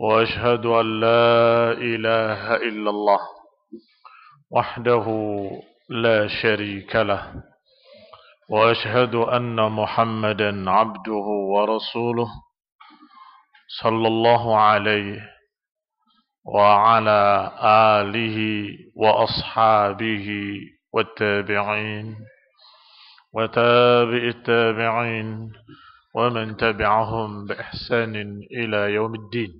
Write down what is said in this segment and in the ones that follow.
وأشهد أن لا إله إلا الله وحده لا شريك له وأشهد أن محمدا عبده ورسوله صلى الله عليه وعلى آله وأصحابه والتابعين وتابع التابعين ومن تبعهم بإحسان إلى يوم الدين.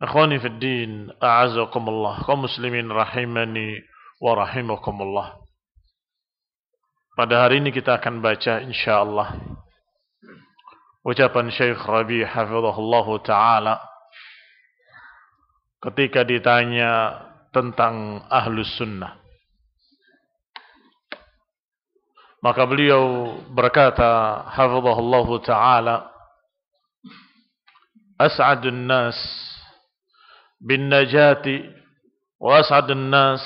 Ikhwani fi din, a'azakumullah, kaum muslimin rahimani wa rahimakumullah. Pada hari ini kita akan baca insyaallah ucapan Syekh Rabi hafizahullah taala ketika ditanya tentang ahlus sunnah. Maka beliau berkata hafizahullah taala As'adun nas بالنجاة وأسعد الناس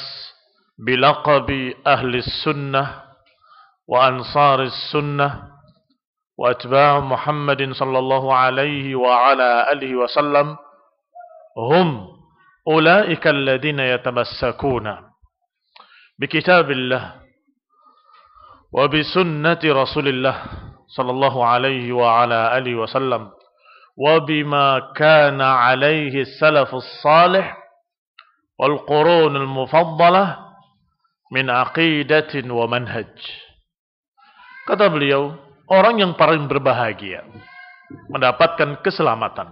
بلقب أهل السنة وأنصار السنة وأتباع محمد صلى الله عليه وعلى آله وسلم هم أولئك الذين يتمسكون بكتاب الله وبسنة رسول الله صلى الله عليه وعلى آله وسلم وبما كان عليه السلف الصالح والقرون المفضلة من عقيدة ومنهج kata beliau orang yang paling berbahagia mendapatkan keselamatan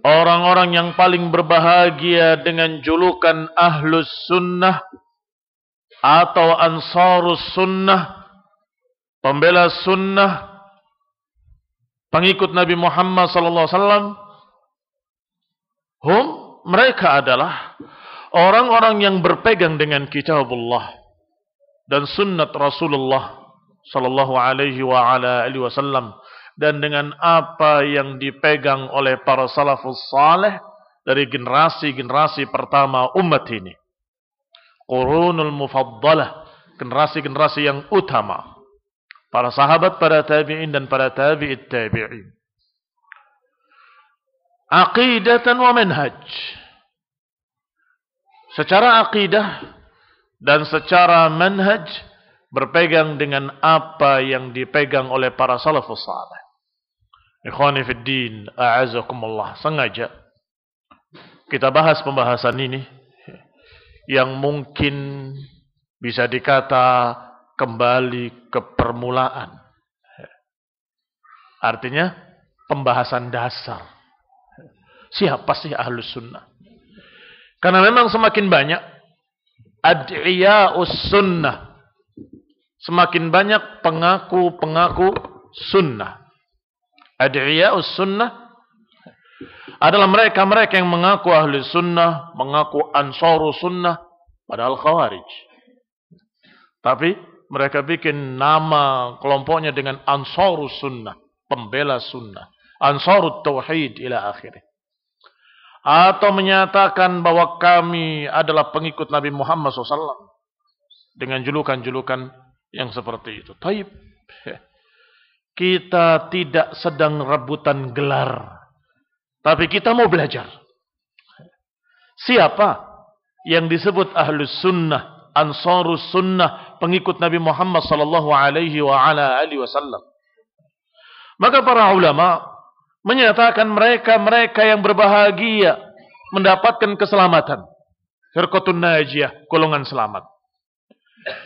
orang-orang yang paling berbahagia dengan julukan ahlus sunnah atau ansarus sunnah pembela sunnah pengikut Nabi Muhammad sallallahu alaihi wasallam hum mereka adalah orang-orang yang berpegang dengan kitabullah dan sunnat Rasulullah sallallahu alaihi wa ala alihi wasallam dan dengan apa yang dipegang oleh para salafus saleh dari generasi-generasi pertama umat ini. Qurunul mufaddalah, generasi-generasi yang utama para sahabat, para tabi'in dan para tabi'it tabi'in. Aqidatan wa manhaj. Secara aqidah dan secara manhaj berpegang dengan apa yang dipegang oleh para salafus salih. Ikhwani fid din, a'azakumullah. Sengaja kita bahas pembahasan ini yang mungkin bisa dikata kembali ke permulaan. Artinya pembahasan dasar. Siapa sih ahlus sunnah? Karena memang semakin banyak ad'iya'us sunnah. Semakin banyak pengaku-pengaku sunnah. Ad'iya'us sunnah adalah mereka-mereka yang mengaku ahli sunnah, mengaku ansaru sunnah, padahal khawarij. Tapi mereka bikin nama kelompoknya dengan ansaru sunnah, pembela sunnah, ansarut tauhid ila akhirnya atau menyatakan bahwa kami adalah pengikut Nabi Muhammad SAW dengan julukan-julukan yang seperti itu. Taib. Kita tidak sedang rebutan gelar. Tapi kita mau belajar. Siapa yang disebut ahlus sunnah, ansarus sunnah, pengikut Nabi Muhammad sallallahu alaihi wa ala alihi wasallam. Maka para ulama menyatakan mereka-mereka yang berbahagia mendapatkan keselamatan. Firqatun najiyah, golongan selamat.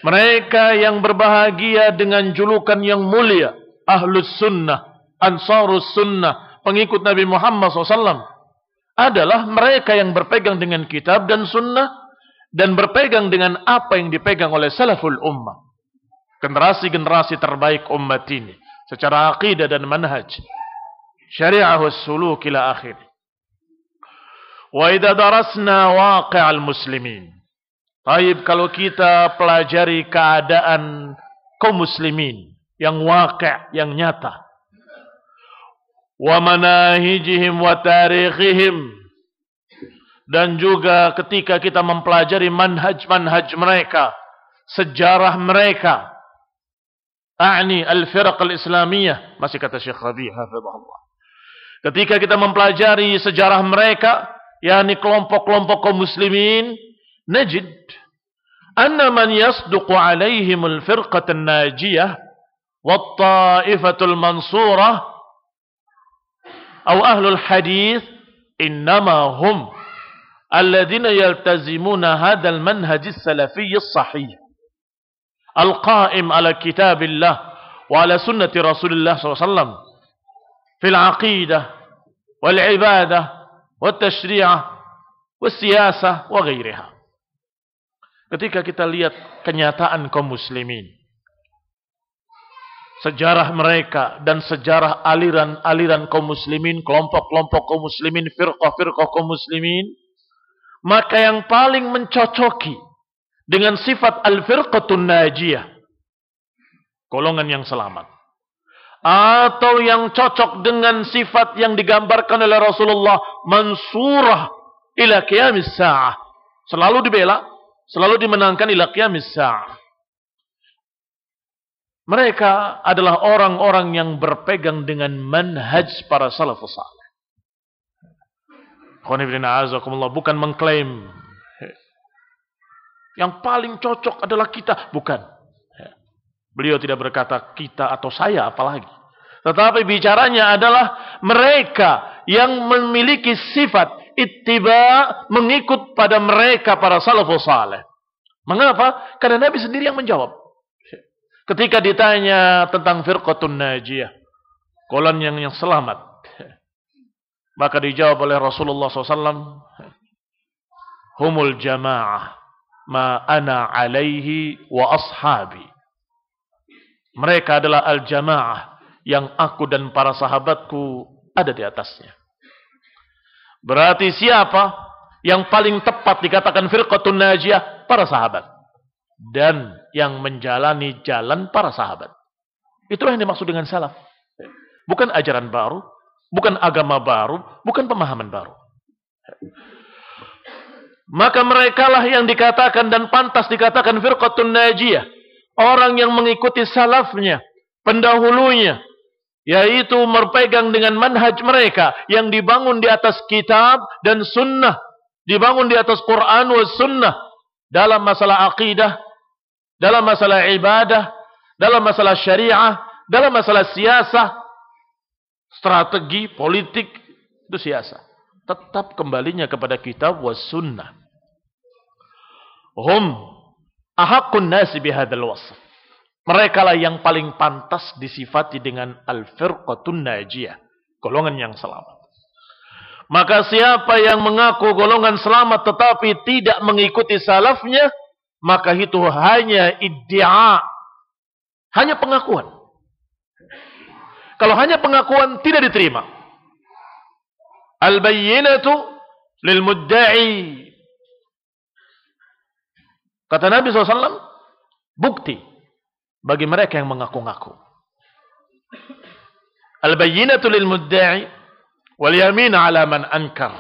Mereka yang berbahagia dengan julukan yang mulia, ahlus sunnah, ansarus sunnah, pengikut Nabi Muhammad SAW, adalah mereka yang berpegang dengan kitab dan sunnah, dan berpegang dengan apa yang dipegang oleh salaful ummah. Generasi-generasi terbaik umat ini, secara aqidah dan manhaj syariah suluk ila akhir. Wa idza darasna waqi'al muslimin. Baik kalau kita pelajari keadaan kaum muslimin yang waqi' yang nyata. Wa manahijihim wa tarikhihim dan juga ketika kita mempelajari manhaj-manhaj mereka, sejarah mereka. A'ni al-firaq al-islamiyah, masih kata Syekh Rabi' hafizahullah. Ketika kita mempelajari sejarah mereka, yakni kelompok-kelompok kaum muslimin, najid anna man yasduqu alaihim al-firqah an-najiyah wat-ta'ifatul mansurah atau ahlul hadis innama hum الذين يلتزمون هذا المنهج السلفي الصحيح القائم على كتاب الله وعلى سنة رسول الله صلى الله عليه وسلم في العقيدة والعبادة والتشريع والسياسة وغيرها ketika kita lihat kenyataan kaum muslimin sejarah mereka dan sejarah aliran-aliran kaum muslimin kelompok-kelompok kaum muslimin firqah-firqah kaum muslimin maka yang paling mencocoki dengan sifat al-firqatun najiyah golongan yang selamat. Atau yang cocok dengan sifat yang digambarkan oleh Rasulullah mansurah ila qiyamis sa'ah. Selalu dibela selalu dimenangkan ila qiyamis sa'ah. Mereka adalah orang-orang yang berpegang dengan manhaj para salafus salih bukan mengklaim yang paling cocok adalah kita bukan Beliau tidak berkata kita atau saya apalagi. Tetapi bicaranya adalah mereka yang memiliki sifat ittiba mengikut pada mereka para salafus saleh. Mengapa? Karena Nabi sendiri yang menjawab. Ketika ditanya tentang firqatun najiyah, golongan yang yang selamat, maka dijawab oleh Rasulullah SAW, humul jamaah ma ana alaihi wa ashabi. Mereka adalah al-jamaah yang aku dan para sahabatku ada di atasnya. Berarti siapa yang paling tepat dikatakan firqatun najiyah? Para sahabat. Dan yang menjalani jalan para sahabat. Itulah yang dimaksud dengan salaf. Bukan ajaran baru, bukan agama baru, bukan pemahaman baru. Maka merekalah yang dikatakan dan pantas dikatakan firqatun najiyah orang yang mengikuti salafnya, pendahulunya, yaitu berpegang dengan manhaj mereka yang dibangun di atas kitab dan sunnah, dibangun di atas Quran dan sunnah dalam masalah akidah, dalam masalah ibadah, dalam masalah syariah, dalam masalah siasah, strategi politik itu siasah. Tetap kembalinya kepada kitab was sunnah. Hum ahakun nasi bihadal wasf. Mereka lah yang paling pantas disifati dengan al-firqatun najiyah. Golongan yang selamat. Maka siapa yang mengaku golongan selamat tetapi tidak mengikuti salafnya, maka itu hanya iddia. Hanya pengakuan. Kalau hanya pengakuan tidak diterima. Al-bayyinatu lil mudda'i. Kata Nabi SAW, bukti bagi mereka yang mengaku-ngaku. Al-bayyinatu lil mudda'i wal yamin ala man ankar.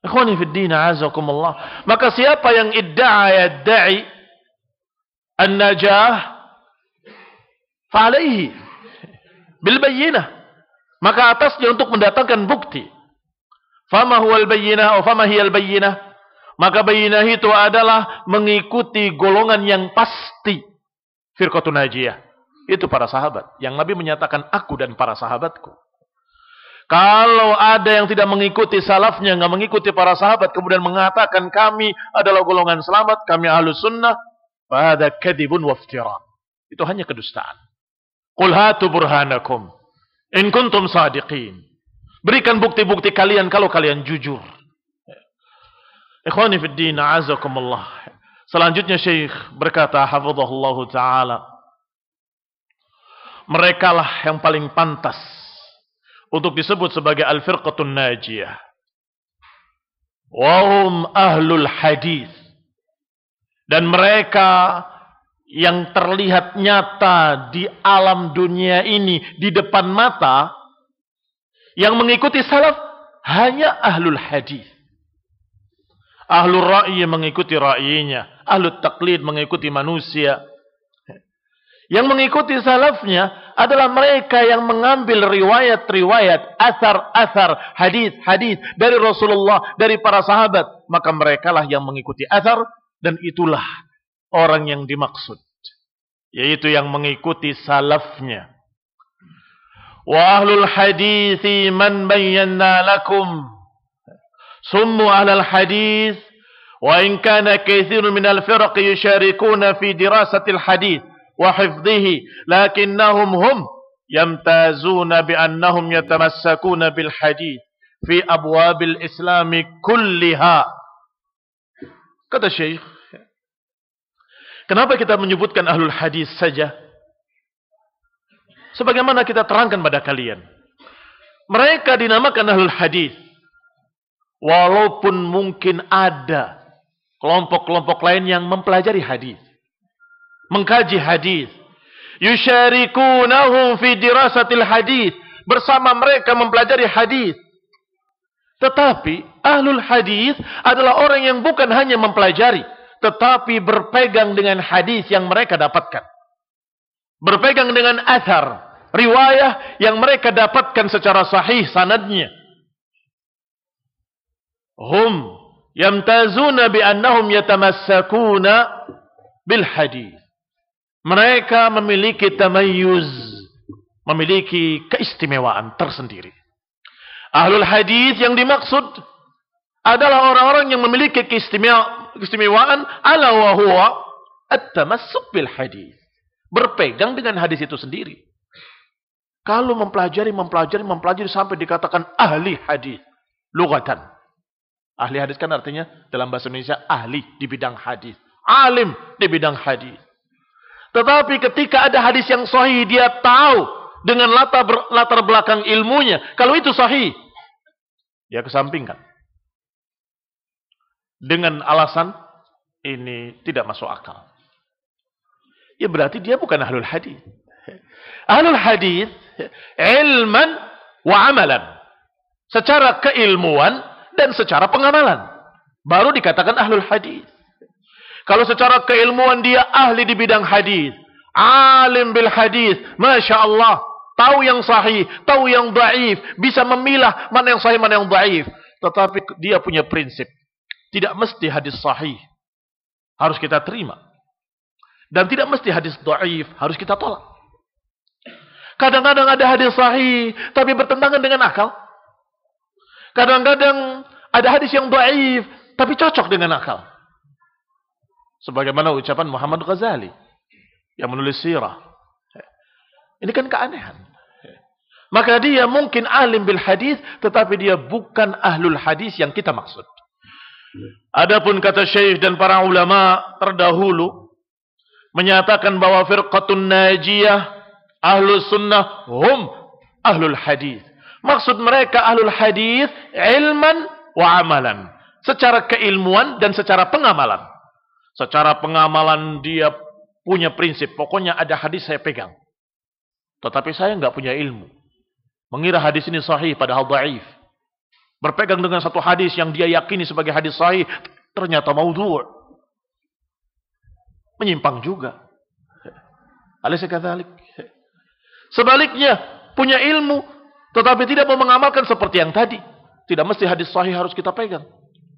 Ikhwani fi din azakumullah. Maka siapa yang idda'a yadda'i an-najah fa'alaihi bil bayyinah. Maka atasnya untuk mendatangkan bukti. Fama huwal bayyinah atau fama hiyal bayyinah? Maka bayyinah itu adalah mengikuti golongan yang pasti. Firqatun najiyah. Itu para sahabat. Yang Nabi menyatakan aku dan para sahabatku. Kalau ada yang tidak mengikuti salafnya, nggak mengikuti para sahabat, kemudian mengatakan kami adalah golongan selamat, kami ahlu sunnah, pada kadibun waftira. Itu hanya kedustaan. Qul hatu burhanakum. In kuntum sadiqin. Berikan bukti-bukti kalian kalau kalian jujur. Ikhwani fi din, azakumullah. Selanjutnya Syekh berkata, hafizahullah ta'ala. Mereka lah yang paling pantas untuk disebut sebagai al-firqatun najiyah. Wahum ahlul hadis. Dan mereka yang terlihat nyata di alam dunia ini di depan mata yang mengikuti salaf hanya ahlul hadis. Ahlul ra'i mengikuti ra'inya, ahlul taklid mengikuti manusia. Yang mengikuti salafnya adalah mereka yang mengambil riwayat-riwayat, asar-asar, hadis-hadis dari Rasulullah, dari para sahabat. Maka mereka lah yang mengikuti asar dan itulah orang yang dimaksud. Yaitu yang mengikuti salafnya. Wa ahlul hadithi man bayyana lakum. Summu ahlul hadith. Wa in kana kathirun minal firq yusharikuna fi dirasatil hadith. وحفظه لكنهم هم يمتازون بأنهم يتمسكون بالحديث في أبواب الإسلام كلها kata Syekh kenapa kita menyebutkan ahlul hadis saja sebagaimana kita terangkan pada kalian mereka dinamakan ahlul hadis walaupun mungkin ada kelompok-kelompok lain yang mempelajari hadis mengkaji hadis. Yusyarikunahum fi dirasatil hadis. Bersama mereka mempelajari hadis. Tetapi ahlul hadis adalah orang yang bukan hanya mempelajari, tetapi berpegang dengan hadis yang mereka dapatkan. Berpegang dengan athar, riwayah yang mereka dapatkan secara sahih sanadnya. Hum yamtazuna bi annahum yatamassakuna bil hadis. Mereka memiliki tamayuz, memiliki keistimewaan tersendiri. Ahlul hadis yang dimaksud adalah orang-orang yang memiliki keistimewaan ala wa huwa at-tamassuk bil hadis. Berpegang dengan hadis itu sendiri. Kalau mempelajari, mempelajari, mempelajari sampai dikatakan ahli hadis. Lugatan. Ahli hadis kan artinya dalam bahasa Indonesia ahli di bidang hadis. Alim di bidang hadis. Tetapi ketika ada hadis yang sahih, dia tahu dengan latar, latar belakang ilmunya. Kalau itu sahih, dia kesampingkan. Dengan alasan ini tidak masuk akal. Ya berarti dia bukan ahlul hadis. Ahlul hadis ilman wa amalan. Secara keilmuan dan secara pengamalan. Baru dikatakan ahlul hadis. Kalau secara keilmuan dia ahli di bidang hadis, alim bil hadis, masya Allah, tahu yang sahih, tahu yang daif, bisa memilah mana yang sahih, mana yang daif. Tetapi dia punya prinsip, tidak mesti hadis sahih harus kita terima, dan tidak mesti hadis daif harus kita tolak. Kadang-kadang ada hadis sahih, tapi bertentangan dengan akal. Kadang-kadang ada hadis yang daif, tapi cocok dengan akal. Sebagaimana ucapan Muhammad Ghazali yang menulis sirah. Ini kan keanehan. Maka dia mungkin alim bil hadis, tetapi dia bukan ahlul hadis yang kita maksud. Adapun kata syekh dan para ulama terdahulu menyatakan bahwa firqatun najiyah ahlus sunnah hum ahlul hadis. Maksud mereka ahlul hadis ilman wa amalan. Secara keilmuan dan secara pengamalan. Secara pengamalan dia punya prinsip. Pokoknya ada hadis saya pegang. Tetapi saya nggak punya ilmu. Mengira hadis ini sahih padahal dhaif. Berpegang dengan satu hadis yang dia yakini sebagai hadis sahih. Ternyata maudhu' menyimpang juga. Alaysa kadzalik? Sebaliknya, punya ilmu tetapi tidak mau mengamalkan seperti yang tadi. Tidak mesti hadis sahih harus kita pegang.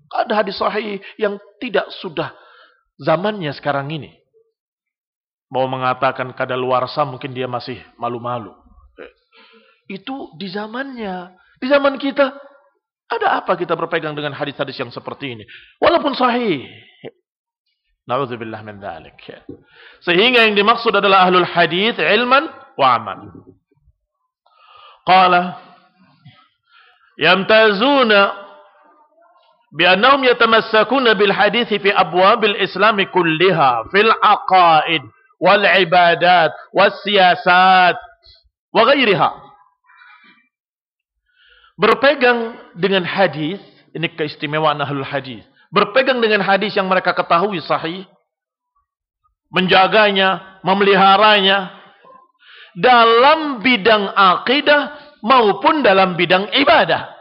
Ada hadis sahih yang tidak sudah zamannya sekarang ini. Mau mengatakan kadaluarsa mungkin dia masih malu-malu. Itu di zamannya. Di zaman kita. Ada apa kita berpegang dengan hadis-hadis yang seperti ini? Walaupun sahih. Na'udzubillah min dhalik. Sehingga yang dimaksud adalah ahlul hadis ilman wa amal. Qala yamtazuna بأنهم يتمسكون بالحديث في أبواب الإسلام كلها في العقائد والعبادات والسياسات وغيرها berpegang dengan hadis ini keistimewaan ahlul hadis berpegang dengan hadis yang mereka ketahui sahih, menjaganya, memeliharanya dalam bidang akidah maupun dalam bidang ibadah,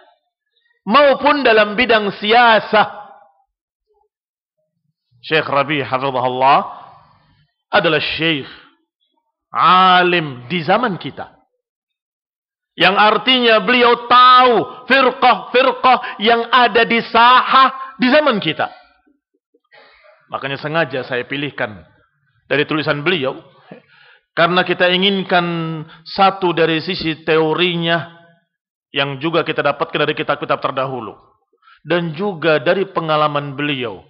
maupun dalam bidang siasah. Syekh Rabi hafizahullah adalah syekh alim di zaman kita. Yang artinya beliau tahu firqah-firqah yang ada di sahah di zaman kita. Makanya sengaja saya pilihkan dari tulisan beliau. Karena kita inginkan satu dari sisi teorinya yang juga kita dapatkan dari kitab-kitab terdahulu. Dan juga dari pengalaman beliau.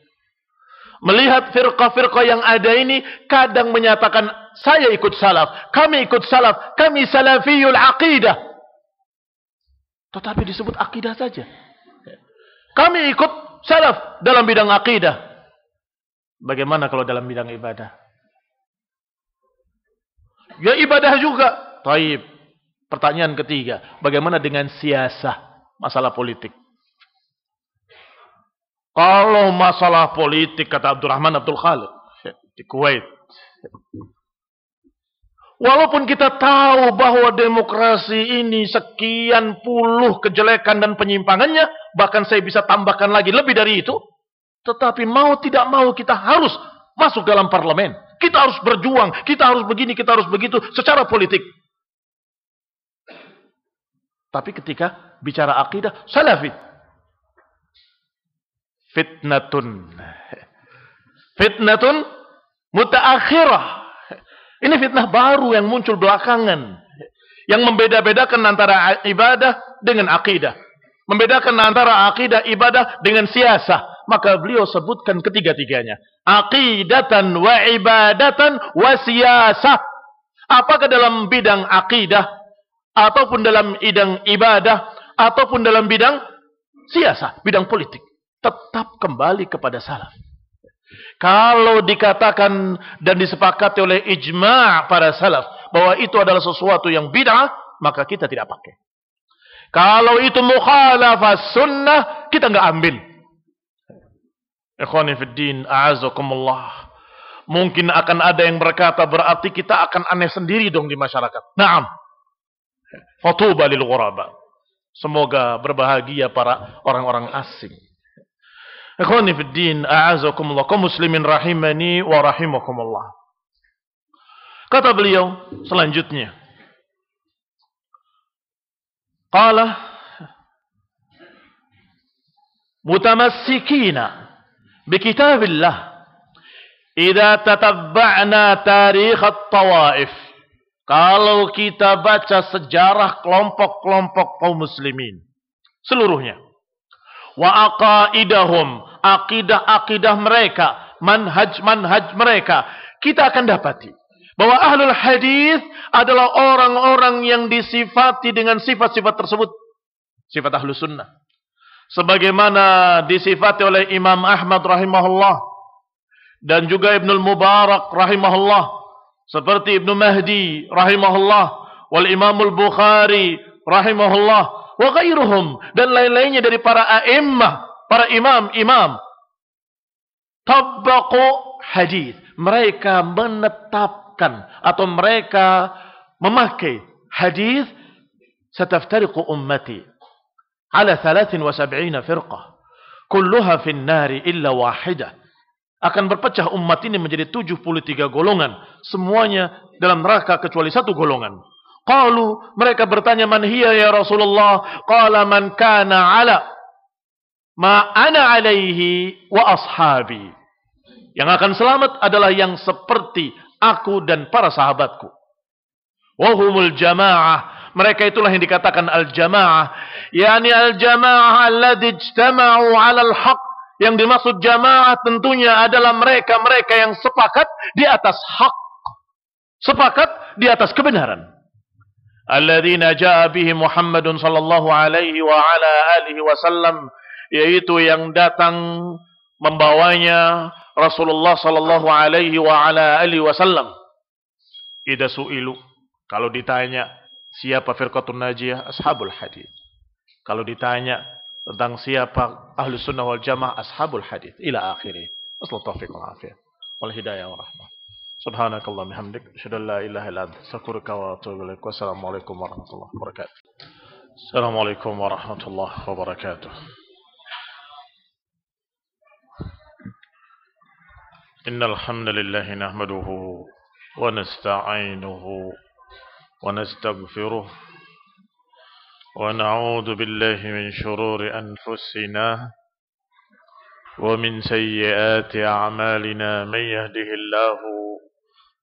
Melihat firqah-firqah yang ada ini kadang menyatakan saya ikut salaf, kami ikut salaf, kami salafiyul aqidah. Tetapi disebut akidah saja. Kami ikut salaf dalam bidang akidah. Bagaimana kalau dalam bidang ibadah? Ya ibadah juga. Taib. Pertanyaan ketiga, bagaimana dengan siasah masalah politik? Kalau masalah politik kata Abdurrahman Abdul Khalid di Kuwait. Walaupun kita tahu bahwa demokrasi ini sekian puluh kejelekan dan penyimpangannya, Bahkan saya bisa tambahkan lagi lebih dari itu. Tetapi mau tidak mau kita harus masuk dalam parlemen. Kita harus berjuang. Kita harus begini, kita harus begitu. Secara politik. Tapi ketika bicara akidah, salafi. Fitnatun. Fitnatun mutaakhirah. Ini fitnah baru yang muncul belakangan. Yang membeda-bedakan antara ibadah dengan akidah membedakan antara akidah ibadah dengan siasah. Maka beliau sebutkan ketiga-tiganya. Aqidatan wa ibadatan wa siasah. Apakah dalam bidang akidah, ataupun dalam bidang ibadah, ataupun dalam bidang siasah, bidang politik. Tetap kembali kepada salaf. Kalau dikatakan dan disepakati oleh ijma' para salaf, bahwa itu adalah sesuatu yang bid'ah, maka kita tidak pakai. Kalau itu mukhalafah sunnah, kita nggak ambil. Ikhwani fiddin, a'azakumullah. Mungkin akan ada yang berkata berarti kita akan aneh sendiri dong di masyarakat. Naam. Fatuba lil ghuraba. Semoga berbahagia para orang-orang asing. Ikhwani fi din, a'azakumullah, kaum muslimin rahimani wa rahimakumullah. Kata beliau selanjutnya. Qala mutamassikina bi kitabillah idza tatabba'na tarikh at-tawaif. Kalau kita baca sejarah kelompok-kelompok kaum muslimin seluruhnya wa aqaidahum akidah-akidah mereka manhaj-manhaj mereka kita akan dapati Bahwa ahlul hadis adalah orang-orang yang disifati dengan sifat-sifat tersebut. Sifat ahlus sunnah. Sebagaimana disifati oleh Imam Ahmad rahimahullah. Dan juga Ibnul Mubarak rahimahullah. Seperti Ibnu Mahdi rahimahullah. Wal Imamul Bukhari rahimahullah. Wa ghairuhum. Dan lain-lainnya dari para a'immah. Para imam-imam. Tabbaqu hadis. Mereka menetap menerapkan atau mereka memakai hadis sataftariqu ummati ala 73 firqah kulluha fin nari illa wahidah akan berpecah umat ini menjadi 73 golongan semuanya dalam neraka kecuali satu golongan qalu mereka bertanya man hiya ya Rasulullah qala man kana ala ma ana alaihi wa ashabi yang akan selamat adalah yang seperti aku dan para sahabatku. Wahumul jamaah. Mereka itulah yang dikatakan al-jamaah. Yani al-jamaah alladhi ijtama'u al haq. Yang dimaksud jamaah tentunya adalah mereka-mereka yang sepakat di atas hak. Sepakat di atas kebenaran. Alladzina ja'a bihi Muhammadun sallallahu alaihi wa ala alihi wasallam. Yaitu yang datang membawanya Rasulullah sallallahu alaihi wa ala alihi wasallam. Ida su'ilu, kalau ditanya siapa firqatun najiyah, ashabul hadis. Kalau ditanya tentang siapa ahlu sunnah wal jamaah, ashabul hadis. Ila akhirih. Asal taufiq wal سبحانك اللهم وبحمدك أشهد أن لا إله إلا أنت أستغفرك وأتوب إليك والسلام عليكم ورحمة الله وبركاته السلام عليكم ورحمة الله وبركاته إن الحمد لله نحمده ونستعينه ونستغفره ونعوذ بالله من شرور أنفسنا ومن سيئات أعمالنا من يهده الله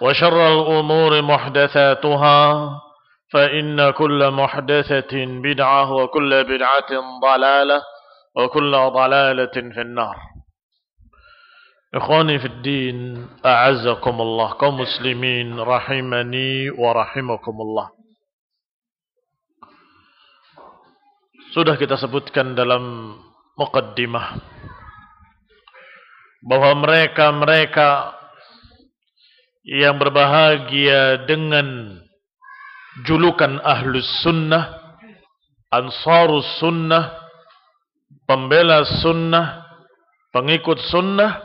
وشر الأمور محدثاتها فإن كل محدثة بدعة وكل بدعة ضلالة وكل ضلالة في النار. إخواني في الدين أعزكم الله كمسلمين رحمني ورحمكم الله. Sudah kita sebutkan dalam mukaddimah bahwa mereka-mereka yang berbahagia dengan julukan ahlus sunnah, ansarus sunnah, pembela sunnah, pengikut sunnah,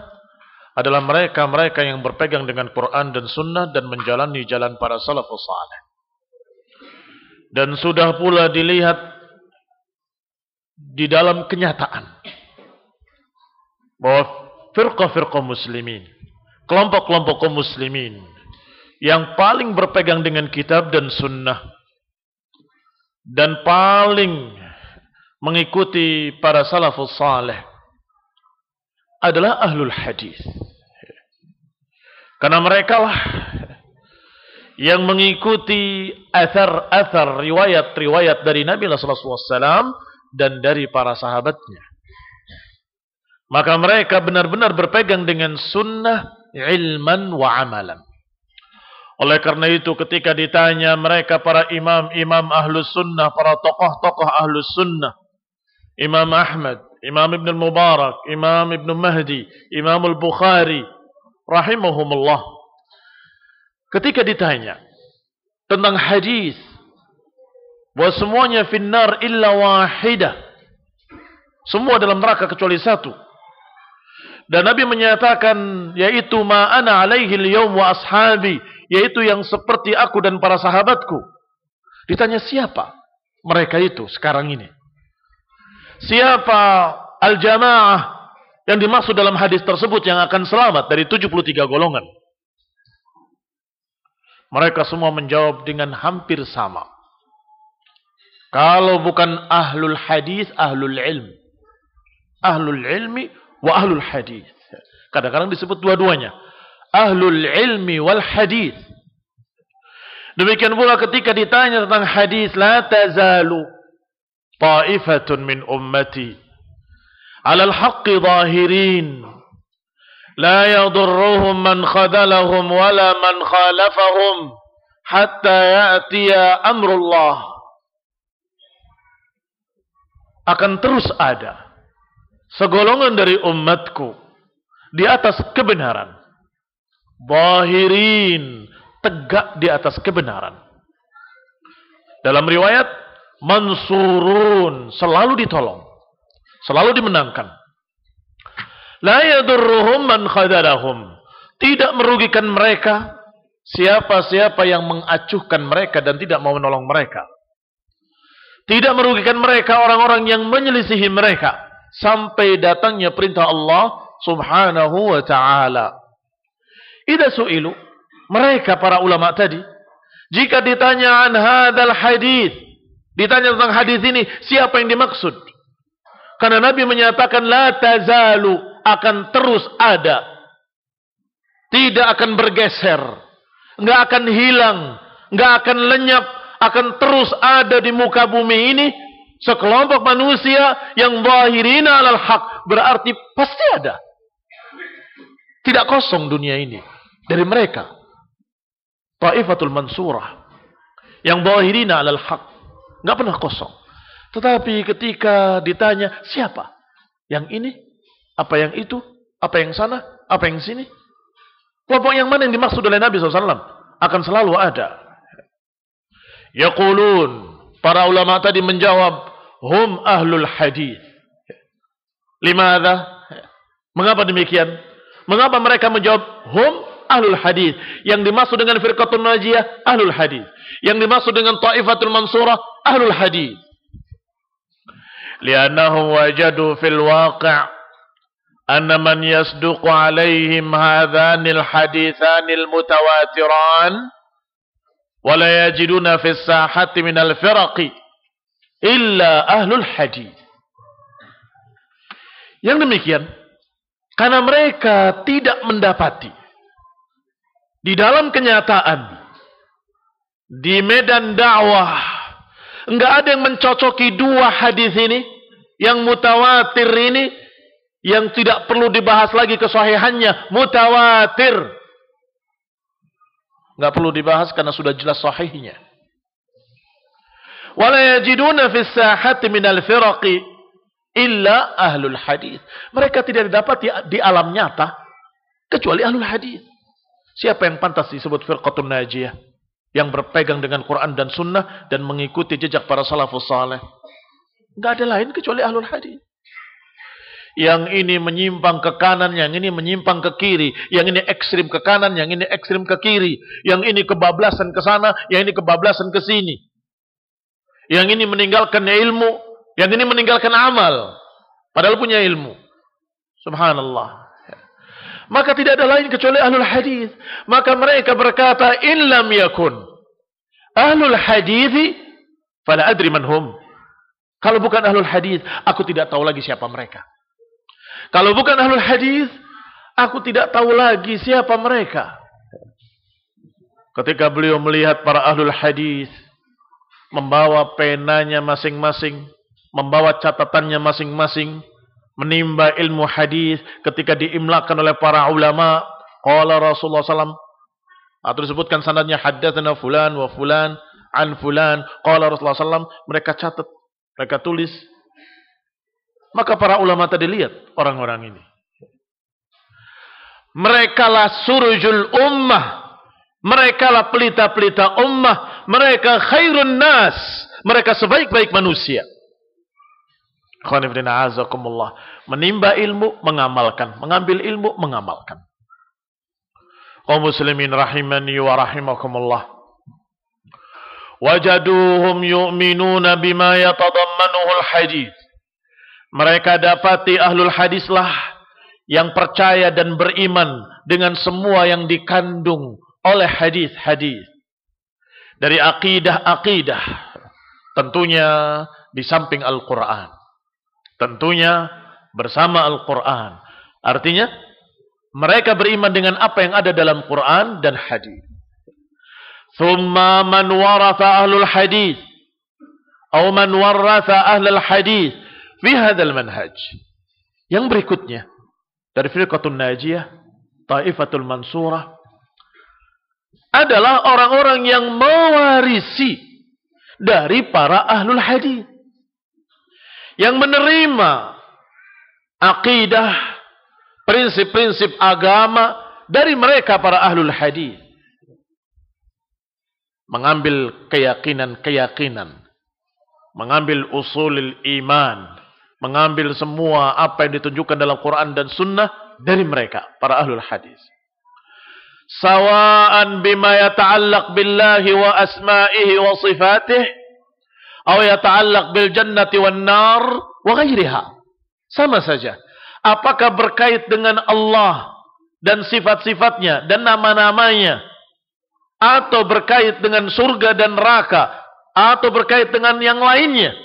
adalah mereka-mereka yang berpegang dengan Quran dan Sunnah dan menjalani jalan para salafus saleh. dan sudah pula dilihat di dalam kenyataan bahwa firqah-firqah muslimin, kelompok-kelompok kaum muslimin yang paling berpegang dengan kitab dan sunnah dan paling mengikuti para salafus saleh adalah ahlul hadis. Karena mereka lah yang mengikuti athar-athar riwayat-riwayat dari Nabi sallallahu alaihi wasallam dan dari para sahabatnya. Maka mereka benar-benar berpegang dengan sunnah ilman wa amalan. Oleh karena itu ketika ditanya mereka para imam-imam ahlus sunnah, para tokoh-tokoh ahlus sunnah, Imam Ahmad, Imam Ibn Mubarak, Imam Ibn Mahdi, Imam Al-Bukhari, rahimahumullah. Ketika ditanya tentang hadis bahwa semuanya finnar illa wahidah. Semua dalam neraka kecuali satu. Dan Nabi menyatakan yaitu ma'ana alaihi liyawm wa ashabi, yaitu yang seperti aku dan para sahabatku. Ditanya siapa mereka itu sekarang ini? Siapa al-jamaah yang dimaksud dalam hadis tersebut yang akan selamat dari 73 golongan? Mereka semua menjawab dengan hampir sama. Kalau bukan ahlul hadis, ahlul ilm. Ahlul ilmi wa ahlul hadis. Kadang-kadang disebut dua-duanya. Ahlul ilmi wal hadis. Demikian pula ketika ditanya tentang hadis, la tazalu ta'ifatun min ummati ala al-haqqi zahirin la yadurruhum man khadalahum wala man khalafahum hatta ya'tiya amrullah akan terus ada segolongan dari umatku di atas kebenaran. Bahirin, tegak di atas kebenaran. Dalam riwayat, mansurun, selalu ditolong. Selalu dimenangkan. La yadurruhum man khadalahum. Tidak merugikan mereka siapa-siapa yang mengacuhkan mereka dan tidak mau menolong mereka. Tidak merugikan mereka orang-orang yang menyelisihi mereka. Sampai datangnya perintah Allah subhanahu wa ta'ala. Ida su'ilu. Mereka para ulama tadi. Jika ditanya an hadal hadith. Ditanya tentang hadis ini. Siapa yang dimaksud? Karena Nabi menyatakan. La tazalu. Akan terus ada. Tidak akan bergeser. Nggak akan hilang. Nggak akan lenyap akan terus ada di muka bumi ini sekelompok manusia yang zahirina alal haq berarti pasti ada. Tidak kosong dunia ini dari mereka. Taifatul mansurah yang zahirina alal haq nggak pernah kosong. Tetapi ketika ditanya siapa? Yang ini? Apa yang itu? Apa yang sana? Apa yang sini? Kelompok yang mana yang dimaksud oleh Nabi SAW akan selalu ada. Yaqulun. Para ulama tadi menjawab. Hum ahlul hadis. Limada? Mengapa demikian? Mengapa mereka menjawab hum ahlul hadis? Yang dimaksud dengan firqatul najiyah ahlul hadis. Yang dimaksud dengan taifatul mansurah ahlul hadis. Liannahum wajadu fil waqi' anna man yasduqu alaihim hadhanil hadithanil mutawatiran wala yajiduna fis sahati minal firaqi illa ahlul. Yang demikian karena mereka tidak mendapati di dalam kenyataan di medan dakwah enggak ada yang mencocoki dua hadis ini yang mutawatir ini yang tidak perlu dibahas lagi kesahihannya mutawatir Nggak perlu dibahas karena sudah jelas sahihnya. Wala yajiduna fis sahati minal firaqi illa ahlul hadis. Mereka tidak dapat di, di alam nyata kecuali ahlul hadis. Siapa yang pantas disebut firqatun najiyah? Yang berpegang dengan Quran dan Sunnah dan mengikuti jejak para salafus saleh. Enggak ada lain kecuali ahlul hadis. Yang ini menyimpang ke kanan, yang ini menyimpang ke kiri. Yang ini ekstrim ke kanan, yang ini ekstrim ke kiri. Yang ini kebablasan ke sana, yang ini kebablasan ke sini. Yang ini meninggalkan ilmu, yang ini meninggalkan amal. Padahal punya ilmu. Subhanallah. Maka tidak ada lain kecuali ahlul hadis. Maka mereka berkata, "In lam yakun ahlul hadis, fala adri man hum." Kalau bukan ahlul hadis, aku tidak tahu lagi siapa mereka. Kalau bukan ahlul hadis, aku tidak tahu lagi siapa mereka. Ketika beliau melihat para ahlul hadis membawa penanya masing-masing, membawa catatannya masing-masing, menimba ilmu hadis ketika diimlakan oleh para ulama qala Rasulullah SAW atau disebutkan sanadnya haddatsana fulan wa fulan an fulan qala Rasulullah SAW mereka catat mereka tulis maka para ulama tadi lihat orang-orang ini mereka lah surujul ummah mereka lah pelita-pelita ummah mereka khairun nas mereka sebaik-baik manusia Menimba ilmu, mengamalkan. Mengambil ilmu, mengamalkan. Kaum muslimin rahimani wa rahimakumullah. Wajaduhum yu'minuna bima yatadammanuhu al-hadith. Mereka dapati ahlul hadislah yang percaya dan beriman dengan semua yang dikandung oleh hadis-hadis. Dari akidah-akidah. Tentunya di samping Al-Quran. Tentunya bersama Al-Quran. Artinya, mereka beriman dengan apa yang ada dalam Quran dan hadis. Thumma man waratha ahlul hadis. Atau man waratha ahlul hadis. Fi hadal manhaj. Yang berikutnya. Dari firqatul najiyah. Taifatul mansurah. Adalah orang-orang yang mewarisi. Dari para ahlul hadis yang menerima akidah, prinsip-prinsip agama dari mereka para ahlul hadis. Mengambil keyakinan-keyakinan, mengambil usulil iman, mengambil semua apa yang ditunjukkan dalam Quran dan Sunnah dari mereka para ahlul hadis. Sawaan bima yata'allaq billahi wa asma'ihi wa sifatih atau yata'allaq bil jannati wan nar wa ghairiha. Sama saja. Apakah berkait dengan Allah dan sifat-sifatnya dan nama-namanya atau berkait dengan surga dan neraka atau berkait dengan yang lainnya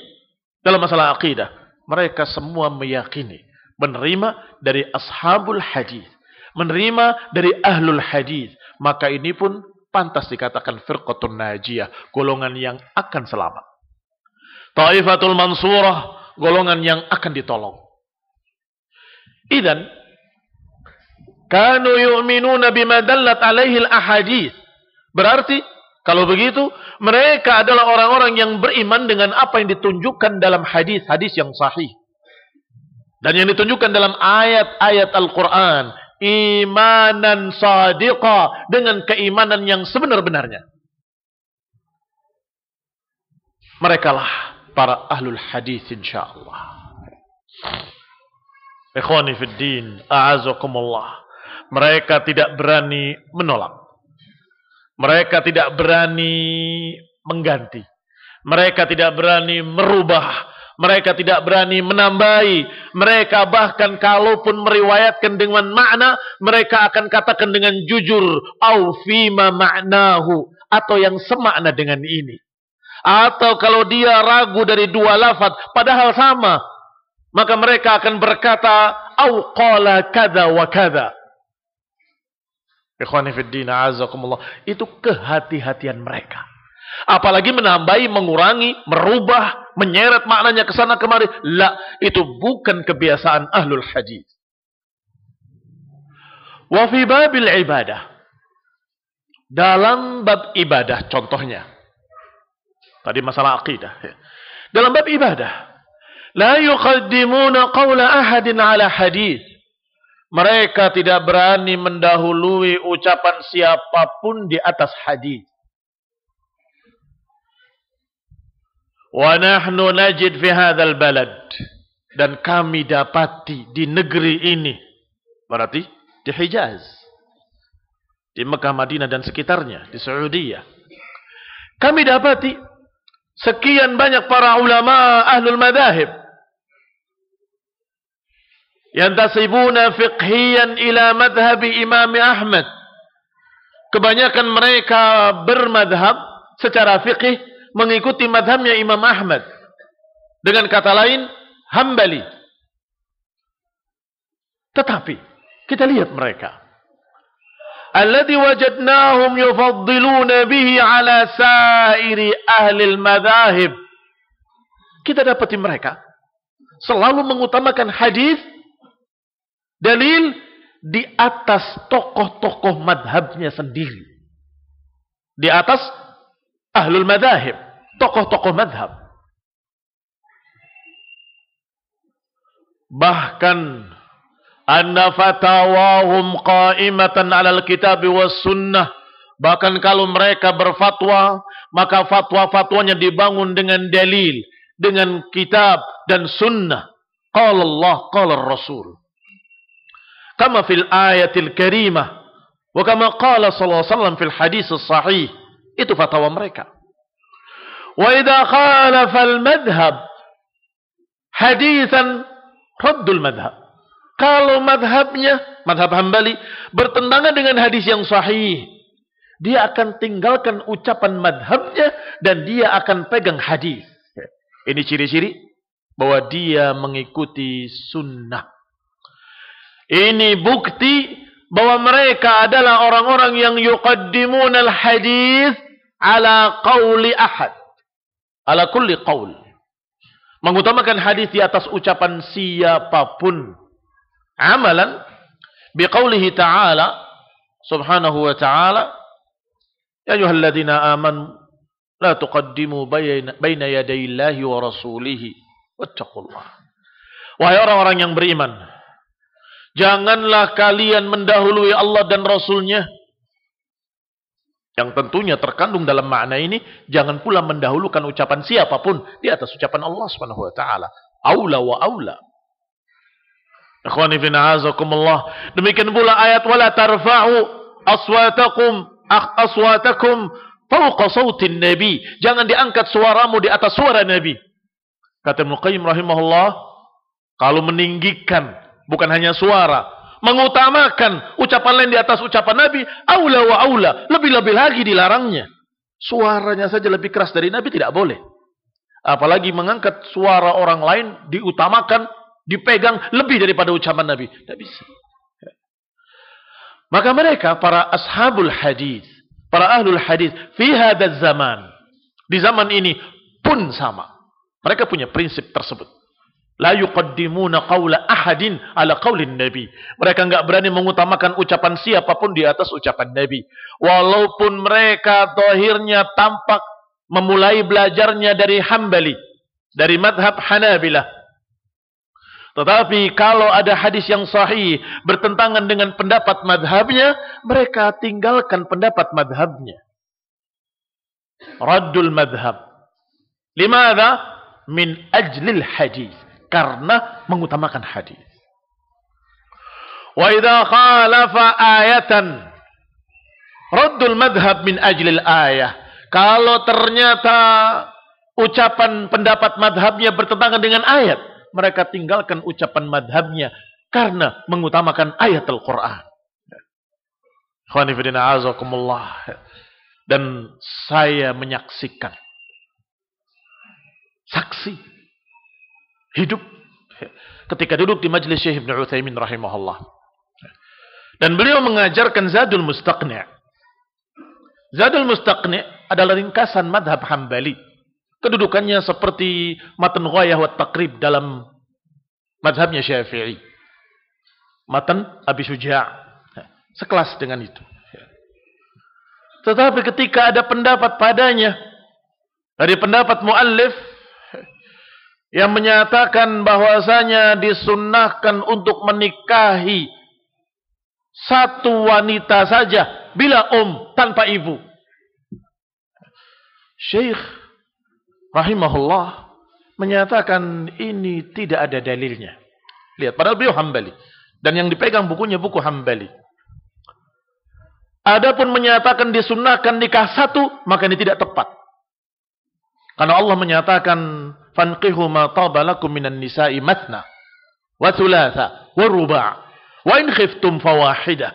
dalam masalah akidah. Mereka semua meyakini, menerima dari ashabul hadis, menerima dari ahlul hadis, maka ini pun pantas dikatakan firqatun najiyah, golongan yang akan selamat. Taifatul Mansurah, golongan yang akan ditolong. Idan kanu yu'minuna bima dallat alaihi al-ahadith. Berarti kalau begitu mereka adalah orang-orang yang beriman dengan apa yang ditunjukkan dalam hadis-hadis yang sahih. Dan yang ditunjukkan dalam ayat-ayat Al-Quran. Imanan sadiqa. Dengan keimanan yang sebenar-benarnya. Mereka lah para ahlul hadis insyaallah. Ikhwani fid din, a'azakumullah. Mereka tidak berani menolak. Mereka tidak berani mengganti. Mereka tidak berani merubah. Mereka tidak berani menambahi. Mereka bahkan kalaupun meriwayatkan dengan makna, mereka akan katakan dengan jujur. Au fima ma'nahu. Atau yang semakna dengan ini. Atau kalau dia ragu dari dua lafaz padahal sama, maka mereka akan berkata au qala kada wa kada. Itu kehati-hatian mereka. Apalagi menambahi, mengurangi, merubah, menyeret maknanya ke sana kemari. La, itu bukan kebiasaan ahlul hadis. Wa fi babil ibadah. Dalam bab ibadah contohnya. Tadi masalah akidah. Dalam bab ibadah. La yuqaddimuna qawla ahadin ala hadis. Mereka tidak berani mendahului ucapan siapa pun di atas hadis. Wa nahnu najid fi hadzal balad. Dan kami dapati di negeri ini. Berarti di Hijaz. Di Mekah, Madinah dan sekitarnya. Di Saudi. Kami dapati sekian banyak para ulama ahlul madahib yang tasibuna fiqhiyan ila madhabi Imam Ahmad. Kebanyakan mereka bermadhab secara fiqih mengikuti madhabnya Imam Ahmad. Dengan kata lain, hambali. Tetapi, kita lihat mereka. Alladhi wajadnahum yufaddiluna bihi ala sairi ahli al-madhahib. Kita dapati mereka selalu mengutamakan hadis dalil di atas tokoh-tokoh madhabnya sendiri. Di atas ahlul madhahib, tokoh-tokoh madhab. Bahkan anna fatawahum qa'imatan 'alal kitab was sunnah. Bahkan kalau mereka berfatwa, maka fatwa-fatwanya dibangun dengan dalil, dengan kitab dan sunnah. Qala Allah, qala Rasul. Kama fil ayatil karimah. Wa kama qala sallallahu alaihi wasallam fil hadis sahih. Itu fatwa mereka. Idha khalafa al-madhhab hadithan raddul madhab. Kalau madhabnya, madhab hambali, bertentangan dengan hadis yang sahih. Dia akan tinggalkan ucapan madhabnya dan dia akan pegang hadis. Ini ciri-ciri bahwa dia mengikuti sunnah. Ini bukti bahwa mereka adalah orang-orang yang yuqaddimun al-hadis ala qawli ahad. Ala kulli qawl. Mengutamakan hadis di atas ucapan siapa pun amalan biqaulihi ta'ala subhanahu wa ta'ala ya ayyuhalladzina amanu la tuqaddimu baina yaday Allahi wa rasulihi wattaqullah wahai orang-orang yang beriman janganlah kalian mendahului Allah dan rasulnya yang tentunya terkandung dalam makna ini jangan pula mendahulukan ucapan siapa pun di atas ucapan Allah Subhanahu wa taala aula wa aula Ikhwani fi. Demikian pula ayat wala tarfa'u aswatakum aswatakum fawqa sautin nabi. Jangan diangkat suaramu di atas suara nabi. Kata Ibnu rahimahullah, kalau meninggikan bukan hanya suara, mengutamakan ucapan lain di atas ucapan nabi, aula wa aula, lebih-lebih lagi dilarangnya. Suaranya saja lebih keras dari nabi tidak boleh. Apalagi mengangkat suara orang lain diutamakan dipegang lebih daripada ucapan Nabi. Tidak bisa. Maka mereka para ashabul hadis, para ahlul hadis fi hadzal zaman, di zaman ini pun sama. Mereka punya prinsip tersebut. La yuqaddimuna qawla ahadin ala qawlin Nabi. Mereka enggak berani mengutamakan ucapan siapa pun di atas ucapan Nabi. Walaupun mereka dohirnya tampak memulai belajarnya dari Hambali. Dari madhab Hanabilah. Tetapi kalau ada hadis yang sahih bertentangan dengan pendapat madhabnya, mereka tinggalkan pendapat madhabnya. Raddul madhab. Limada? Min ajlil hadis. Karena mengutamakan hadis. Wa idha khalafa ayatan. Raddul madhab min ajlil ayah. Kalau ternyata ucapan pendapat madhabnya bertentangan dengan ayat mereka tinggalkan ucapan madhabnya karena mengutamakan ayat Al-Quran. Dan saya menyaksikan saksi hidup ketika duduk di majelis Syekh Ibn Uthaymin rahimahullah. Dan beliau mengajarkan Zadul Mustaqni' Zadul Mustaqni' adalah ringkasan madhab Hambali Kedudukannya seperti matan ghayah wa takrib dalam madhabnya syafi'i. Matan Abi Suja' sekelas dengan itu. Tetapi ketika ada pendapat padanya dari pendapat muallif yang menyatakan bahwasanya disunnahkan untuk menikahi satu wanita saja bila um tanpa ibu. Syekh rahimahullah menyatakan ini tidak ada dalilnya. Lihat, padahal beliau hambali. Dan yang dipegang bukunya buku hambali. Adapun menyatakan disunahkan nikah satu, maka ini tidak tepat. Karena Allah menyatakan fanqihu ma tabalakum minan nisa'i matna wa thulatha wa ruba' wa in khiftum fawahidah.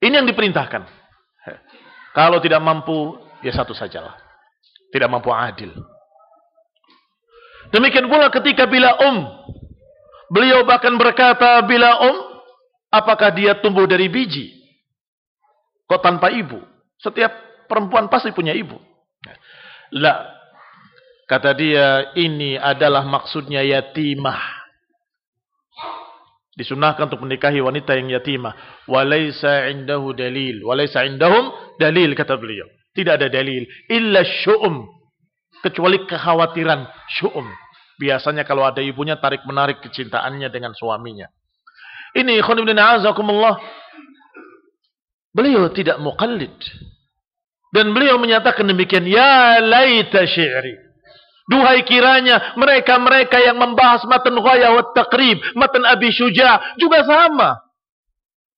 Ini yang diperintahkan. Kalau tidak mampu ya satu sajalah. Tidak mampu adil. Demikian pula ketika bila um beliau bahkan berkata bila um apakah dia tumbuh dari biji? Kok tanpa ibu? Setiap perempuan pasti punya ibu. Lah, Kata dia, ini adalah maksudnya yatimah. Disunahkan untuk menikahi wanita yang yatimah. Walaysa indahu dalil. Walaysa indahum dalil, kata beliau. Tidak ada dalil. Illa syu'um. Kecuali kekhawatiran syu'um. Biasanya kalau ada ibunya tarik-menarik kecintaannya dengan suaminya. Ini khunibdin azakumullah. Beliau tidak muqallid. Dan beliau menyatakan demikian. Ya layta syi'ri. Duhai kiranya mereka-mereka yang membahas matan ghayah wa taqrib, matan Abi Syuja juga sama.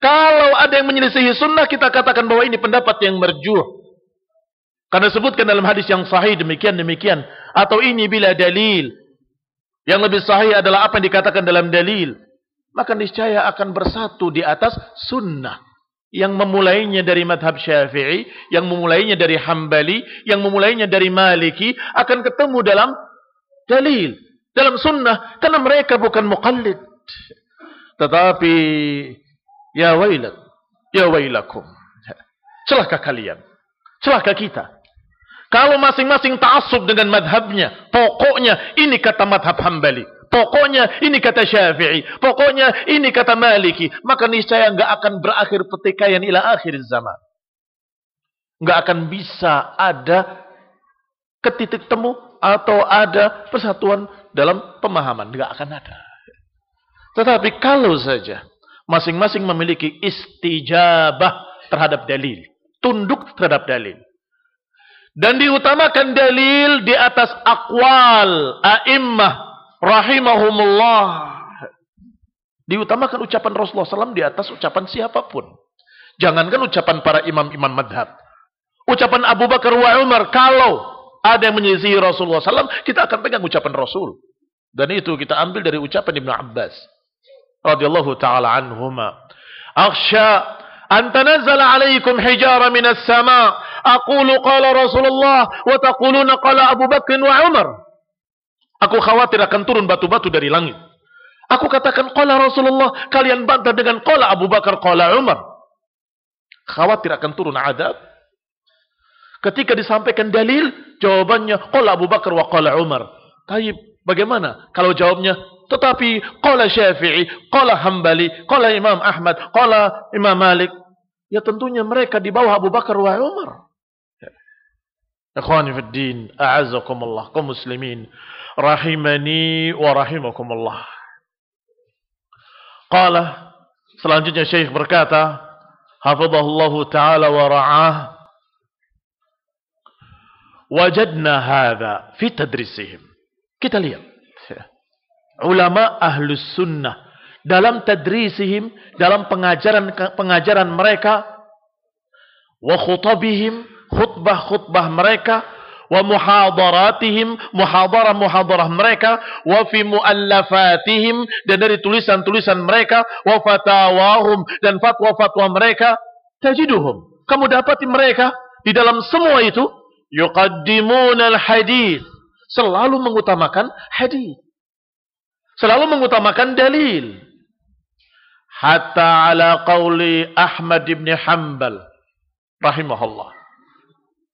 Kalau ada yang menyelisihi sunnah, kita katakan bahwa ini pendapat yang merjuh. Karena sebutkan dalam hadis yang sahih demikian-demikian. Atau ini bila dalil. Yang lebih sahih adalah apa yang dikatakan dalam dalil. Maka niscaya akan bersatu di atas sunnah yang memulainya dari madhab syafi'i, yang memulainya dari hambali, yang memulainya dari maliki, akan ketemu dalam dalil, dalam sunnah, karena mereka bukan muqallid. Tetapi, ya wailat, ya wailakum. Celaka kalian, celaka kita. Kalau masing-masing ta'asub dengan madhabnya, pokoknya ini kata madhab hambali. Pokoknya ini kata Syafi'i. Pokoknya ini kata Maliki. Maka niscaya nggak akan berakhir pertikaian ila akhir zaman. Nggak akan bisa ada ketitik temu atau ada persatuan dalam pemahaman. Nggak akan ada. Tetapi kalau saja masing-masing memiliki istijabah terhadap dalil. Tunduk terhadap dalil. Dan diutamakan dalil di atas akwal, a'immah, rahimahumullah. Diutamakan ucapan Rasulullah SAW di atas ucapan siapa pun. Jangankan ucapan para imam-imam madhab. Ucapan Abu Bakar wa Umar. Kalau ada yang menyelisihi Rasulullah SAW, kita akan pegang ucapan Rasul. Dan itu kita ambil dari ucapan Ibn Abbas. radhiyallahu ta'ala anhuma. Akhsha an tanazzala alaikum hijara minas sama. Aqulu qala Rasulullah wa taquluna qala Abu Bakar wa Umar. Aku khawatir akan turun batu-batu dari langit. Aku katakan qala Rasulullah, kalian bantah dengan qala Abu Bakar, qala Umar. Khawatir akan turun adab. Ketika disampaikan dalil, jawabannya qala Abu Bakar wa qala Umar. Taib, bagaimana kalau jawabnya tetapi qala Syafi'i, qala Hambali, qala Imam Ahmad, qala Imam Malik. Ya tentunya mereka di bawah Abu Bakar wa Umar. Ikhwani fi din, a'azzakumullah, kaum muslimin rahimani wa rahimakumullah. Qala selanjutnya Syekh berkata, hafizahullahu taala wa ra'ah wajadna hadha fi tadrisihim. Kita lihat ulama ahlus sunnah dalam tadrisihim dalam pengajaran pengajaran mereka wa khutabihim khutbah-khutbah mereka wa muhadaratihim muhadarah-muhadarah mereka wa fi muallafatihim dan dari tulisan-tulisan mereka wa fatawahum dan fatwa-fatwa mereka tajiduhum. Kamu dapati mereka di dalam semua itu yuqaddimuna al-hadis selalu mengutamakan hadis selalu mengutamakan dalil. Hatta ala qauli Ahmad ibn Hanbal rahimahullah.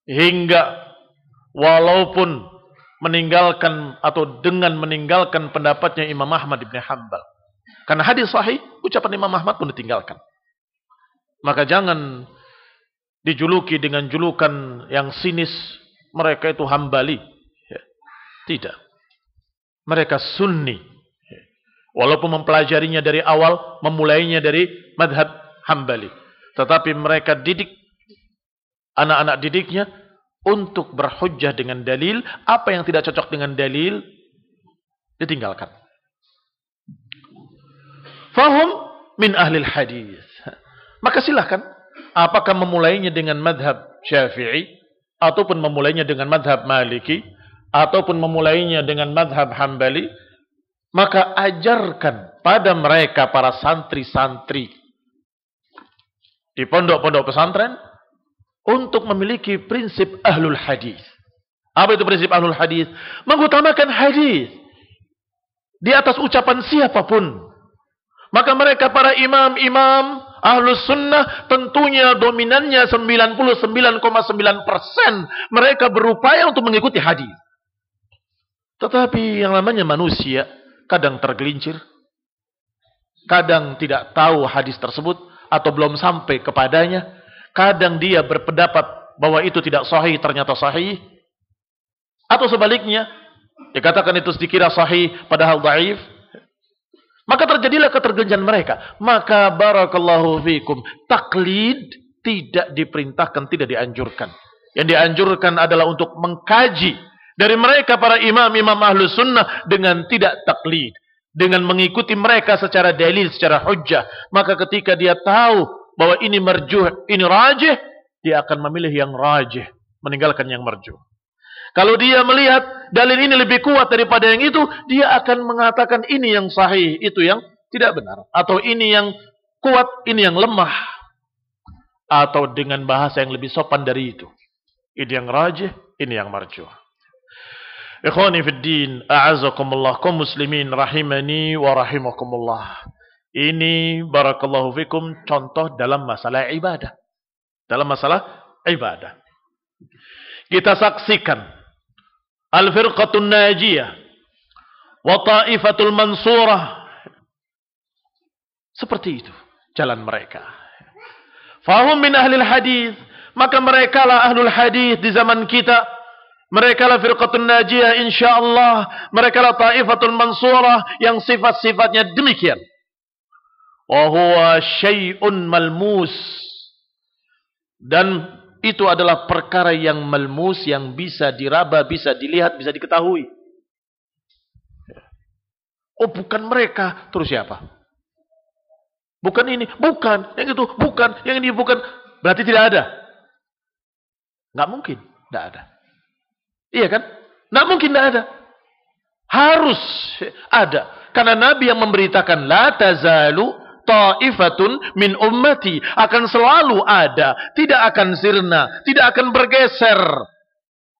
Hingga walaupun meninggalkan atau dengan meninggalkan pendapatnya Imam Ahmad bin Hanbal. Karena hadis sahih, ucapan Imam Ahmad pun ditinggalkan. Maka jangan dijuluki dengan julukan yang sinis mereka itu hambali. Ya, tidak. Mereka sunni. Ya, walaupun mempelajarinya dari awal, memulainya dari madhab hambali. Tetapi mereka didik anak-anak didiknya untuk berhujjah dengan dalil, apa yang tidak cocok dengan dalil ditinggalkan. Fahum min ahli hadis. Maka silahkan, apakah memulainya dengan madhab syafi'i, ataupun memulainya dengan madhab maliki, ataupun memulainya dengan madhab hambali, maka ajarkan pada mereka para santri-santri di pondok-pondok pesantren untuk memiliki prinsip ahlul hadis. Apa itu prinsip ahlul hadis? Mengutamakan hadis di atas ucapan siapa pun. Maka mereka para imam-imam ahlus sunnah tentunya dominannya 99,9% mereka berupaya untuk mengikuti hadis. Tetapi yang namanya manusia kadang tergelincir, kadang tidak tahu hadis tersebut atau belum sampai kepadanya, kadang dia berpendapat bahwa itu tidak sahih ternyata sahih, atau sebaliknya dikatakan itu dikira sahih padahal dhaif, maka terjadilah ketergenjan mereka. Maka barakallahu fikum, taklid tidak diperintahkan, tidak dianjurkan. Yang dianjurkan adalah untuk mengkaji dari mereka para imam-imam ahlu sunnah dengan tidak taklid dengan mengikuti mereka secara dalil, secara hujjah. Maka ketika dia tahu bahwa ini merjuh, ini rajih, dia akan memilih yang rajih, meninggalkan yang merjuh. Kalau dia melihat dalil ini lebih kuat daripada yang itu, dia akan mengatakan ini yang sahih, itu yang tidak benar. Atau ini yang kuat, ini yang lemah. Atau dengan bahasa yang lebih sopan dari itu. Ini yang rajih, ini yang marjuh. Ikhwani fi din, a'azakumullah, kaum muslimin rahimani wa rahimakumullah. Ini barakallahu fikum contoh dalam masalah ibadah. Dalam masalah ibadah. Kita saksikan al-firqatun najiyah wa ta'ifatul mansurah. Seperti itu jalan mereka. Fahum min ahlil hadis, maka mereka lah ahlul hadis di zaman kita mereka lah firqatun najiyah insyaallah. Mereka lah taifatul mansurah yang sifat-sifatnya demikian. Wa huwa syai'un malmus. Dan itu adalah perkara yang malmus yang bisa diraba, bisa dilihat, bisa diketahui. Oh bukan mereka, terus siapa? Bukan ini, bukan, yang itu, bukan, yang ini bukan. Berarti tidak ada. Nggak mungkin, tidak ada. Iya kan? Tidak mungkin tidak ada. Harus ada. Karena Nabi yang memberitakan, La tazalu ta'ifatun min ummati. Akan selalu ada. Tidak akan sirna. Tidak akan bergeser.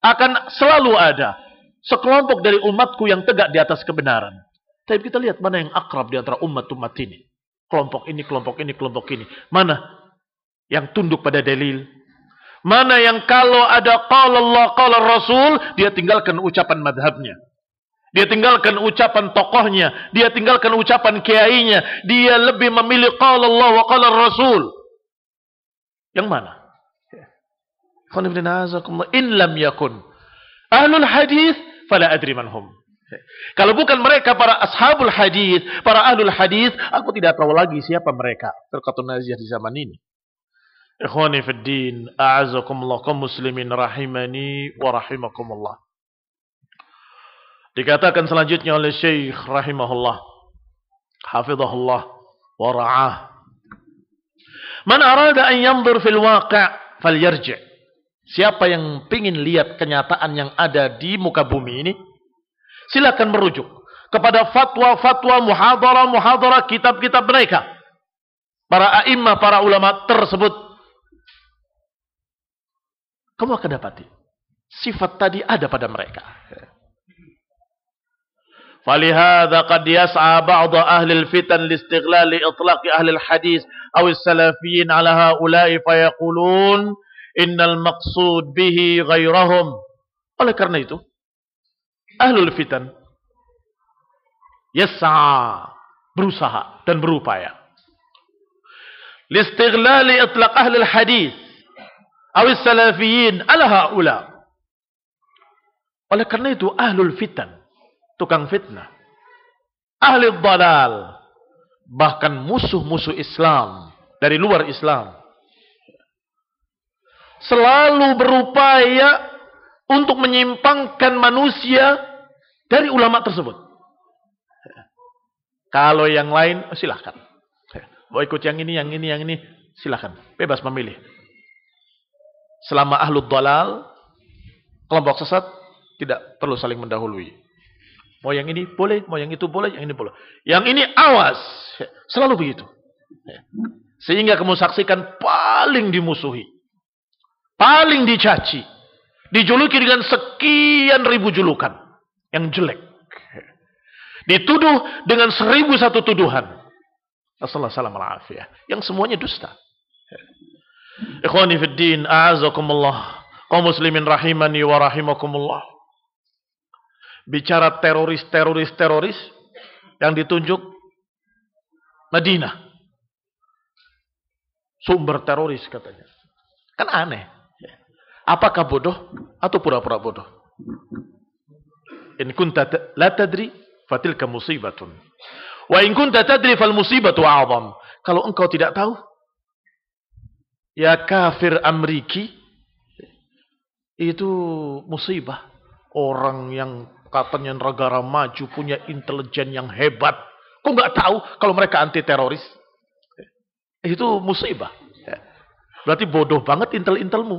Akan selalu ada. Sekelompok dari umatku yang tegak di atas kebenaran. Tapi kita lihat mana yang akrab di antara umat-umat ini. Kelompok ini, kelompok ini, kelompok ini. Mana yang tunduk pada dalil, Mana yang kalau ada qala Allah, qala Rasul, dia tinggalkan ucapan madhabnya. Dia tinggalkan ucapan tokohnya. Dia tinggalkan ucapan kiainya. Dia lebih memilih qala Allah wa qala Rasul. Yang mana? In lam yakun. Ahlul hadis, fala adri manhum. Kalau bukan mereka para ashabul hadis, para ahlul hadis, aku tidak tahu lagi siapa mereka. Terkatun naziyah di zaman ini. Ikhwani fi din, a'azakumullah kaum muslimin rahimani wa rahimakumullah. Dikatakan selanjutnya oleh Syekh rahimahullah, hafizahullah wa ra'ah. Man arada an yanzur fil falyarji'. Siapa yang ingin lihat kenyataan yang ada di muka bumi ini, silakan merujuk kepada fatwa-fatwa muhadharah-muhadharah kitab-kitab mereka. Para a'immah, para ulama tersebut kamu akan dapati sifat tadi ada pada mereka. فلهذا قد يسعى بعض أهل الفتن لاستغلال إطلاق أهل الحديث أو السلفيين على هؤلاء فيقولون إن المقصود به غيرهم oleh karena itu ahlul fitan yas'a berusaha dan berupaya listighlali itlaq ahli hadis awis salafiyin ala haula. Oleh karena itu ahlul fitan, tukang fitnah, ahli dalal, bahkan musuh-musuh Islam dari luar Islam selalu berupaya untuk menyimpangkan manusia dari ulama tersebut. Kalau yang lain silahkan. Mau ikut yang ini, yang ini, yang ini, silahkan. Bebas memilih selama ahlu dalal, kelompok sesat, tidak perlu saling mendahului. Mau yang ini boleh, mau yang itu boleh, yang ini boleh. Yang ini awas. Selalu begitu. Sehingga kamu saksikan paling dimusuhi. Paling dicaci. Dijuluki dengan sekian ribu julukan. Yang jelek. Dituduh dengan seribu satu tuduhan. Assalamualaikum Yang semuanya dusta. Ikhwani fiddin, a'azakumullah. Kaum muslimin rahimani wa rahimakumullah. Bicara teroris, teroris, teroris. Yang ditunjuk Madinah. Sumber teroris katanya. Kan aneh. Apakah bodoh atau pura-pura bodoh? In kunta la tadri fatilka musibatun. Wa in kunta tadri fal musibatu a'zam. Kalau engkau tidak tahu, ya kafir Ameriki itu musibah. Orang yang katanya negara maju punya intelijen yang hebat. Kok nggak tahu kalau mereka anti teroris? Itu musibah. Berarti bodoh banget intel-intelmu.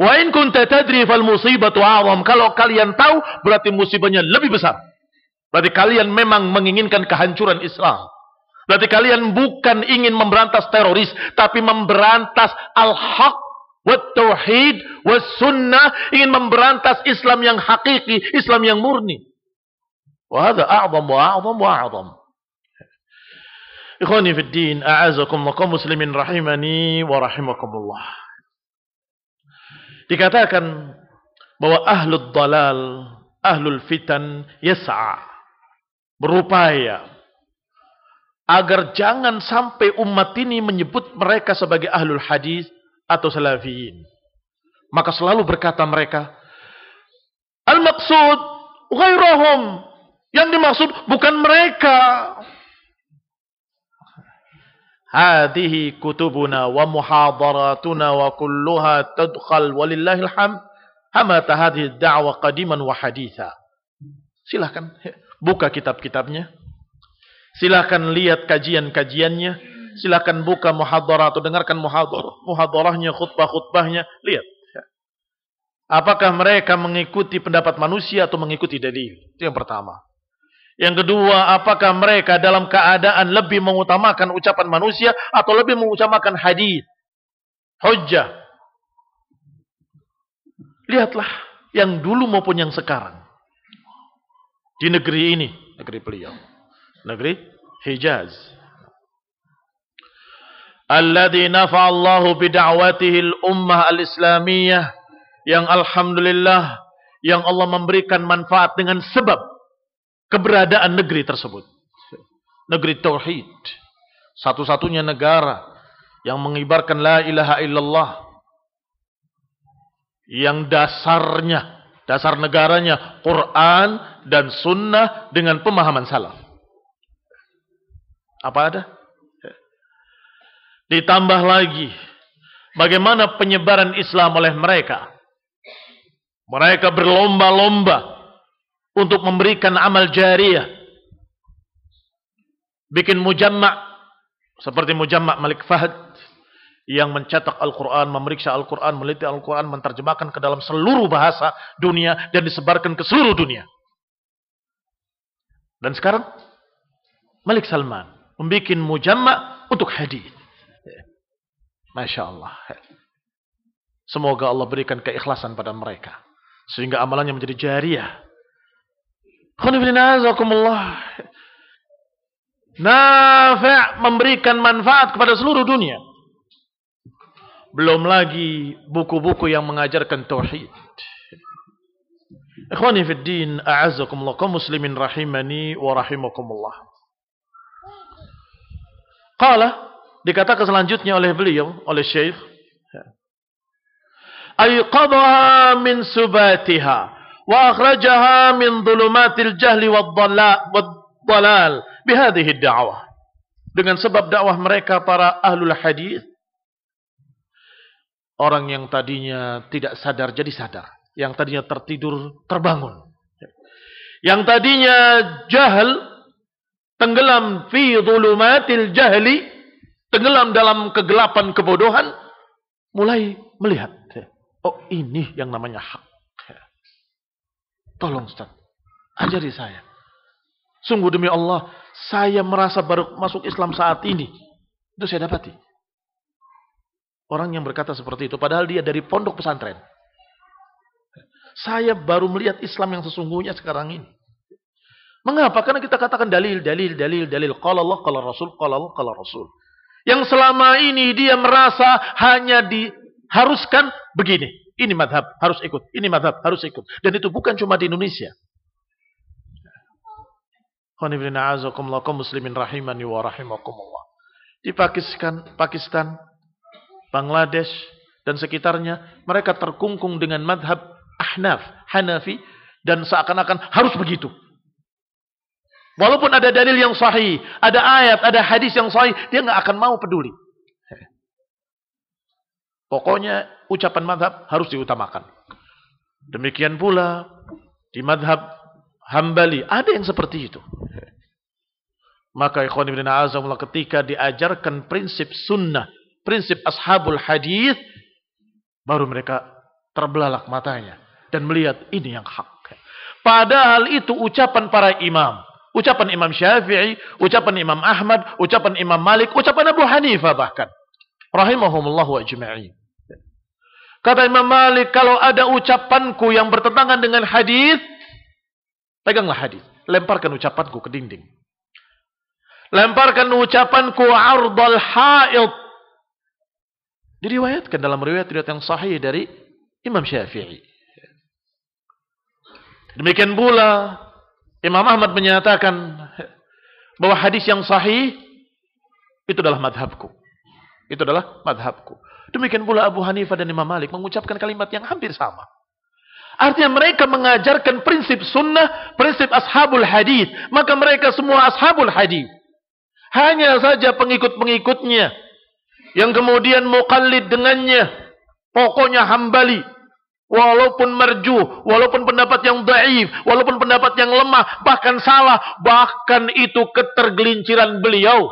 Wa in kunta tadri fal musibatu a'zam. Kalau kalian tahu berarti musibahnya lebih besar. Berarti kalian memang menginginkan kehancuran Islam. Berarti kalian bukan ingin memberantas teroris, tapi memberantas al-haq Wat tauhid, ingin memberantas Islam yang hakiki, Islam yang murni. Wa hadha a'zam wa a'zam wa a'zam. Ikhwani fi din, a'azakum wa muslimin rahimani wa rahimakumullah. Dikatakan bahwa ahlul dalal, ahlul fitan yas'a. Berupaya agar jangan sampai umat ini menyebut mereka sebagai ahlul hadis atau salafiyin. Maka selalu berkata mereka, Al-maksud ghairahum. Yang dimaksud bukan mereka. Hadihi kutubuna wa muhadaratuna wa kulluha tadkhal walillahil ham. Hamata hadhihi da'wa qadiman wa haditha. Silahkan buka kitab-kitabnya. Silahkan lihat kajian-kajiannya Silahkan buka muhadarah atau dengarkan muhadarah, muhadarahnya, khutbah-khutbahnya. Lihat. Apakah mereka mengikuti pendapat manusia atau mengikuti dalil? Itu yang pertama. Yang kedua, apakah mereka dalam keadaan lebih mengutamakan ucapan manusia atau lebih mengutamakan hadis? Hujjah. Lihatlah yang dulu maupun yang sekarang. Di negeri ini, negeri beliau. Negeri Hijaz alladhi nafa'allahu bida'watihil ummah al-islamiyah yang alhamdulillah yang Allah memberikan manfaat dengan sebab keberadaan negeri tersebut. Negeri tauhid. Satu-satunya negara yang mengibarkan la ilaha illallah. Yang dasarnya, dasar negaranya Quran dan sunnah dengan pemahaman salaf. Apa ada? Ditambah lagi bagaimana penyebaran Islam oleh mereka. Mereka berlomba-lomba untuk memberikan amal jariah. Bikin mujamma' seperti mujamma' Malik Fahd yang mencetak Al-Quran, memeriksa Al-Quran, meliti Al-Quran, menerjemahkan ke dalam seluruh bahasa dunia dan disebarkan ke seluruh dunia. Dan sekarang Malik Salman membuat mujamma' untuk hadis. Masya Allah. Semoga Allah berikan keikhlasan pada mereka. Sehingga amalannya menjadi jariah. Nafi' memberikan manfaat kepada seluruh dunia. Belum lagi buku-buku yang mengajarkan tauhid. Ikhwani fi din, a'azzakumullah, kaum muslimin rahimani wa rahimakumullah. Qala Dikatakan selanjutnya oleh beliau, oleh Syekh. Ayqadha min subatiha wa akhrajaha min dhulumatil jahli wad dhalal bihadhihi da'wah. Dengan sebab dakwah mereka para ahlul hadis orang yang tadinya tidak sadar jadi sadar, yang tadinya tertidur terbangun. Yang tadinya jahil tenggelam fi dhulumatil jahli tenggelam dalam kegelapan kebodohan, mulai melihat. Oh ini yang namanya hak. Tolong Ustaz, ajari saya. Sungguh demi Allah, saya merasa baru masuk Islam saat ini. Itu saya dapati. Orang yang berkata seperti itu, padahal dia dari pondok pesantren. Saya baru melihat Islam yang sesungguhnya sekarang ini. Mengapa? Karena kita katakan dalil, dalil, dalil, dalil. Qala Allah, qala Rasul, qala Allah, qala Rasul. Yang selama ini dia merasa hanya diharuskan begini. Ini madhab, harus ikut. Ini madhab, harus ikut. Dan itu bukan cuma di Indonesia. muslimin rahimani wa. Di Pakistan, Pakistan, Bangladesh, dan sekitarnya, mereka terkungkung dengan madhab Ahnaf, Hanafi, dan seakan-akan harus begitu. Walaupun ada dalil yang sahih, ada ayat, ada hadis yang sahih, dia nggak akan mau peduli. Pokoknya ucapan madhab harus diutamakan. Demikian pula di madhab hambali. Ada yang seperti itu. Maka ikhwan ibn azamullah ketika diajarkan prinsip sunnah, prinsip ashabul hadis, baru mereka terbelalak matanya dan melihat ini yang hak. Padahal itu ucapan para imam. Ucapan Imam Syafi'i, ucapan Imam Ahmad, ucapan Imam Malik, ucapan Abu Hanifah bahkan. Rahimahumullahu ajma'in. Kata Imam Malik, kalau ada ucapanku yang bertentangan dengan hadis, peganglah hadis, lemparkan ucapanku ke dinding. Lemparkan ucapanku ardal haid. Diriwayatkan dalam riwayat-riwayat yang sahih dari Imam Syafi'i. Demikian pula Imam Ahmad menyatakan bahwa hadis yang sahih itu adalah madhabku. Itu adalah madhabku. Demikian pula Abu Hanifah dan Imam Malik mengucapkan kalimat yang hampir sama. Artinya mereka mengajarkan prinsip sunnah, prinsip ashabul hadis. Maka mereka semua ashabul hadis. Hanya saja pengikut-pengikutnya yang kemudian muqallid dengannya. Pokoknya hambali. Walaupun merju, walaupun pendapat yang daif, walaupun pendapat yang lemah, bahkan salah, bahkan itu ketergelinciran beliau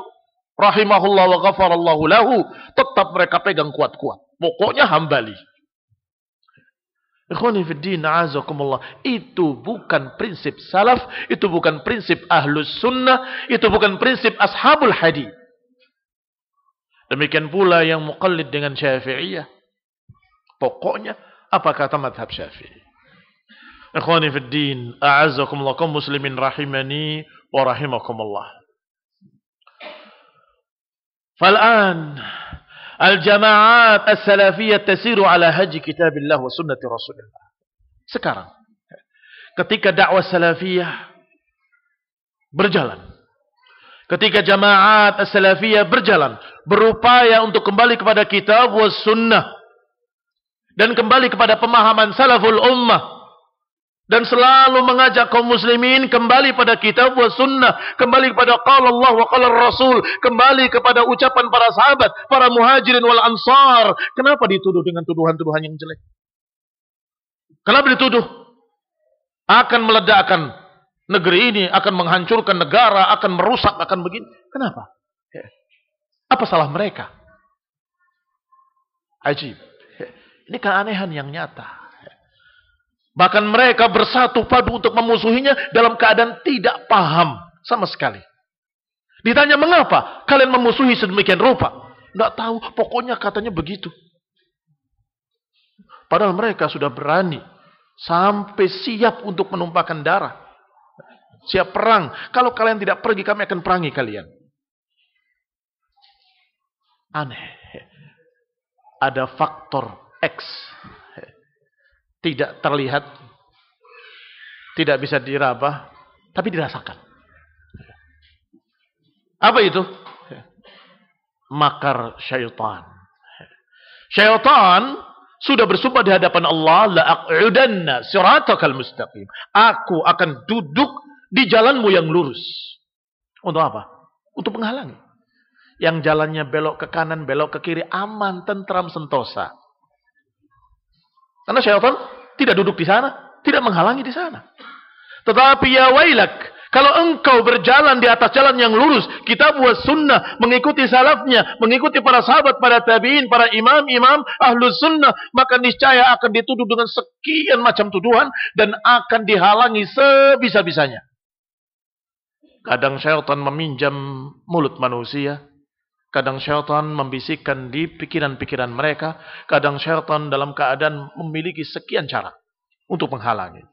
rahimahullah wa ghafarallahu lahu, tetap mereka pegang kuat-kuat. Pokoknya hambali. Ikhwani fiddin azakumullah. Itu bukan prinsip salaf, itu bukan prinsip ahlus sunnah, itu bukan prinsip ashabul hadith. Demikian pula yang muqallid dengan syafi'iyah. Pokoknya apa kata madhab syafi'i. Ikhwani fiddin a'azakumullah kaum muslimin rahimani wa rahimakumullah. فالآن الجماعات السلفية تسير على هج كتاب الله وسنة رسول الله sekarang ketika dakwah salafiyah berjalan ketika jamaat salafiyah berjalan berupaya untuk kembali kepada kitab was sunnah dan kembali kepada pemahaman salaful ummah dan selalu mengajak kaum muslimin kembali pada kitab wa sunnah, kembali kepada qala Allah wa qala Rasul, kembali kepada ucapan para sahabat, para muhajirin wal ansar. Kenapa dituduh dengan tuduhan-tuduhan yang jelek? Kenapa dituduh? Akan meledakkan negeri ini, akan menghancurkan negara, akan merusak, akan begini. Kenapa? Apa salah mereka? Ajib. Ini keanehan yang nyata. Bahkan mereka bersatu padu untuk memusuhinya dalam keadaan tidak paham sama sekali. Ditanya mengapa kalian memusuhi sedemikian rupa? Tidak tahu, pokoknya katanya begitu. Padahal mereka sudah berani sampai siap untuk menumpahkan darah. Siap perang. Kalau kalian tidak pergi, kami akan perangi kalian. Aneh. Ada faktor X tidak terlihat, tidak bisa diraba, tapi dirasakan. Apa itu? Makar syaitan. Syaitan sudah bersumpah di hadapan Allah, la aq'udanna siratakal mustaqim. Aku akan duduk di jalanmu yang lurus. Untuk apa? Untuk menghalangi. Yang jalannya belok ke kanan, belok ke kiri, aman, tentram, sentosa. Karena syaitan tidak duduk di sana, tidak menghalangi di sana. Tetapi ya wailak, Kalau engkau berjalan di atas jalan yang lurus, kita buat sunnah, mengikuti salafnya, mengikuti para sahabat, para tabiin, para imam-imam, ahlus sunnah, maka niscaya akan dituduh dengan sekian macam tuduhan dan akan dihalangi sebisa-bisanya. Kadang syaitan meminjam mulut manusia, kadang syaitan membisikkan di pikiran-pikiran mereka, kadang syaitan dalam keadaan memiliki sekian cara untuk menghalangi.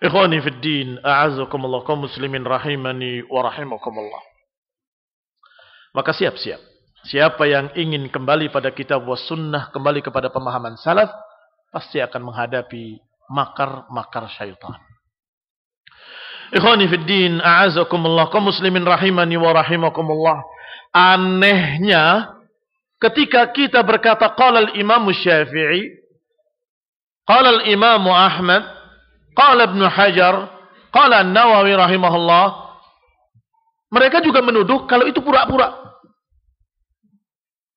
Ikhwani fid din, a'azakumullah kaum muslimin rahimani wa rahimakumullah. Maka siap-siap. Siapa yang ingin kembali pada kitab wa sunnah, kembali kepada pemahaman salaf, pasti akan menghadapi makar-makar syaitan. Ikhwani fid din, a'azakumullah kaum muslimin rahimani wa rahimakumullah. Anehnya ketika kita berkata qala al-Imam Syafi'i, qala al-Imam Ahmad, Qala Ibnu Hajar, qala An-Nawawi rahimahullah, mereka juga menuduh kalau itu pura-pura.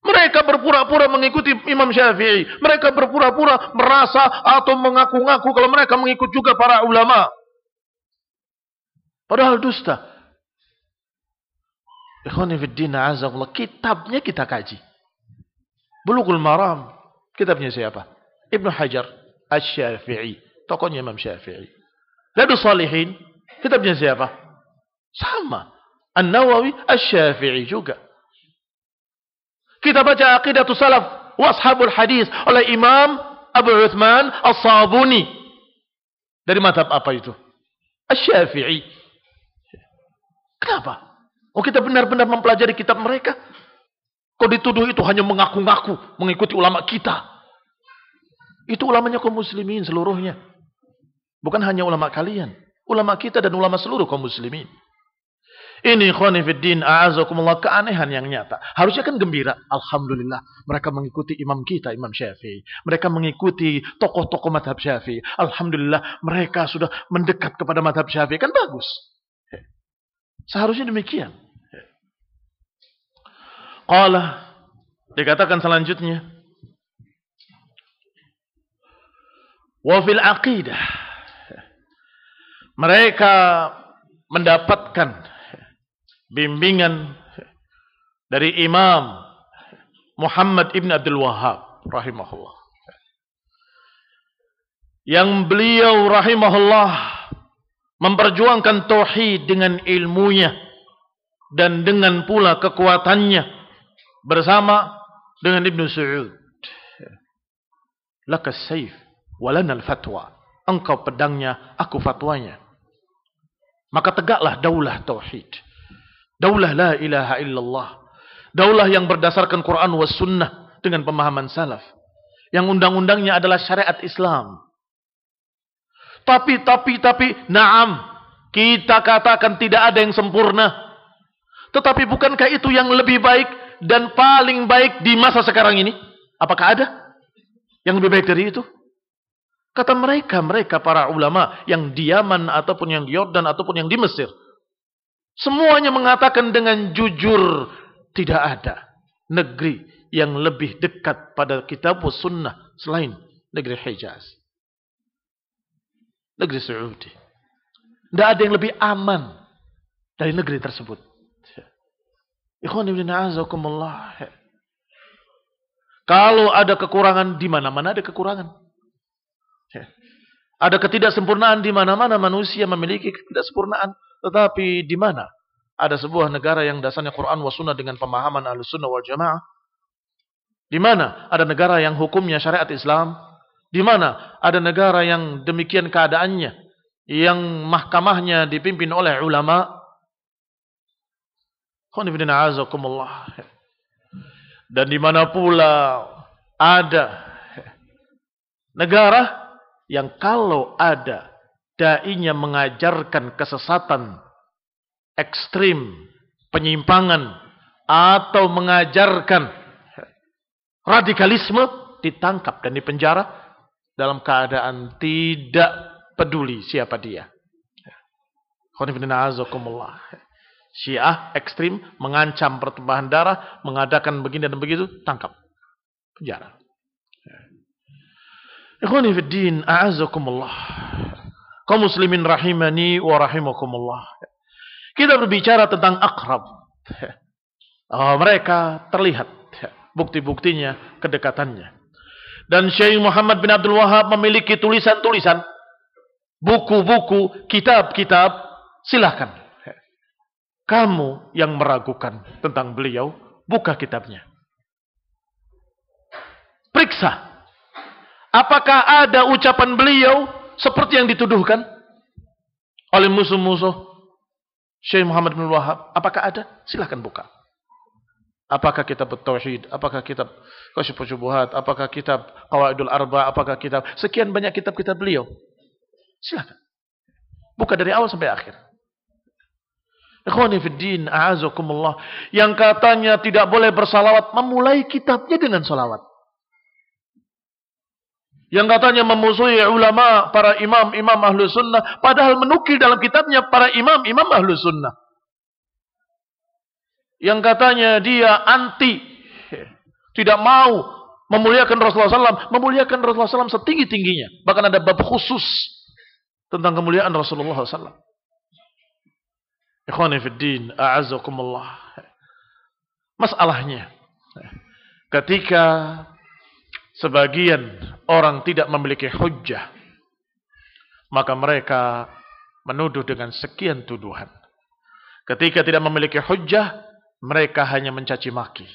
Mereka berpura-pura mengikuti Imam Syafi'i. Mereka berpura-pura merasa atau mengaku-ngaku kalau mereka mengikut juga para ulama. Padahal dusta. Ikhwanifiddina azakullah. Kitabnya kita kaji. Bulughul Maram. Kitabnya siapa? Ibnu Hajar. Asy-Syafi'i. Tokohnya Imam Syafi'i. Lalu Salihin, kitabnya siapa? Sama. An-Nawawi, Asy-Syafi'i juga. Kita baca Aqidatul Salaf Washabul Hadis oleh Imam Abu Uthman As-Sabuni. Dari madhab apa itu? Asy-Syafi'i. Kenapa? Oh kita benar-benar mempelajari kitab mereka. Kau dituduh itu hanya mengaku-ngaku mengikuti ulama kita. Itu ulamanya kaum muslimin seluruhnya. Bukan hanya ulama kalian. Ulama kita dan ulama seluruh kaum muslimin. Ini khonifuddin a'azakumullah keanehan yang nyata. Harusnya kan gembira. Alhamdulillah. Mereka mengikuti imam kita, Imam Syafi'i. Mereka mengikuti tokoh-tokoh madhab Syafi'i. Alhamdulillah mereka sudah mendekat kepada madhab Syafi'i. Kan bagus. Seharusnya demikian. Qala. Dikatakan selanjutnya. Wafil aqidah mereka mendapatkan bimbingan dari Imam Muhammad ibn Abdul Wahab rahimahullah. Yang beliau rahimahullah memperjuangkan tauhid dengan ilmunya dan dengan pula kekuatannya bersama dengan Ibnu Su'ud. Laka saif walana al-fatwa. Engkau pedangnya, aku fatwanya. Maka tegaklah daulah tauhid. Daulah la ilaha illallah. Daulah yang berdasarkan Quran was sunnah dengan pemahaman salaf. Yang undang-undangnya adalah syariat Islam. Tapi, tapi, tapi, naam. Kita katakan tidak ada yang sempurna. Tetapi bukankah itu yang lebih baik dan paling baik di masa sekarang ini? Apakah ada yang lebih baik dari itu? Kata mereka, mereka para ulama yang di Yaman ataupun yang di Yordan ataupun yang di Mesir. Semuanya mengatakan dengan jujur tidak ada negeri yang lebih dekat pada kitab sunnah selain negeri Hijaz. Negeri Saudi. Tidak ada yang lebih aman dari negeri tersebut. Ikhwan ibn a'azakumullah. Kalau ada kekurangan di mana-mana ada kekurangan. Ada ketidaksempurnaan di mana-mana manusia memiliki ketidaksempurnaan. Tetapi di mana ada sebuah negara yang dasarnya Quran wa sunnah dengan pemahaman al sunnah wal jamaah. Di mana ada negara yang hukumnya syariat Islam. Di mana ada negara yang demikian keadaannya. Yang mahkamahnya dipimpin oleh ulama. Dan di mana pula ada negara yang kalau ada dainya mengajarkan kesesatan ekstrim, penyimpangan atau mengajarkan radikalisme ditangkap dan dipenjara dalam keadaan tidak peduli siapa dia. Syiah ekstrim mengancam pertumpahan darah, mengadakan begini dan begitu, tangkap, penjara. Ikhwani fi din, a'azakumullah. kaum muslimin rahimani wa rahimakumullah. Kita berbicara tentang akrab. Oh, mereka terlihat bukti-buktinya, kedekatannya. Dan Syekh Muhammad bin Abdul Wahab memiliki tulisan-tulisan, buku-buku, kitab-kitab. Silahkan. Kamu yang meragukan tentang beliau, buka kitabnya. Periksa. Apakah ada ucapan beliau seperti yang dituduhkan oleh musuh-musuh Syekh Muhammad bin Wahab? Apakah ada? Silahkan buka. Apakah kitab Tauhid? Apakah kitab Kasyifus Syubuhat? Apakah kitab Qawaidul Arba? Apakah kitab sekian banyak kitab-kitab beliau? Silakan. Buka dari awal sampai akhir. Ikhwani fiddin, a'azakumullah. Yang katanya tidak boleh bersalawat, memulai kitabnya dengan salawat. Yang katanya memusuhi ulama, para imam-imam ahlu sunnah. Padahal menukil dalam kitabnya para imam-imam ahlu sunnah yang katanya dia anti, tidak mau memuliakan Rasulullah SAW, memuliakan Rasulullah SAW setinggi-tingginya. Bahkan ada bab khusus tentang kemuliaan Rasulullah SAW. Ikhwani fiddin, a'azakumullah. Masalahnya, ketika sebagian orang tidak memiliki hujjah, maka mereka menuduh dengan sekian tuduhan. Ketika tidak memiliki hujjah, mereka hanya mencaci maki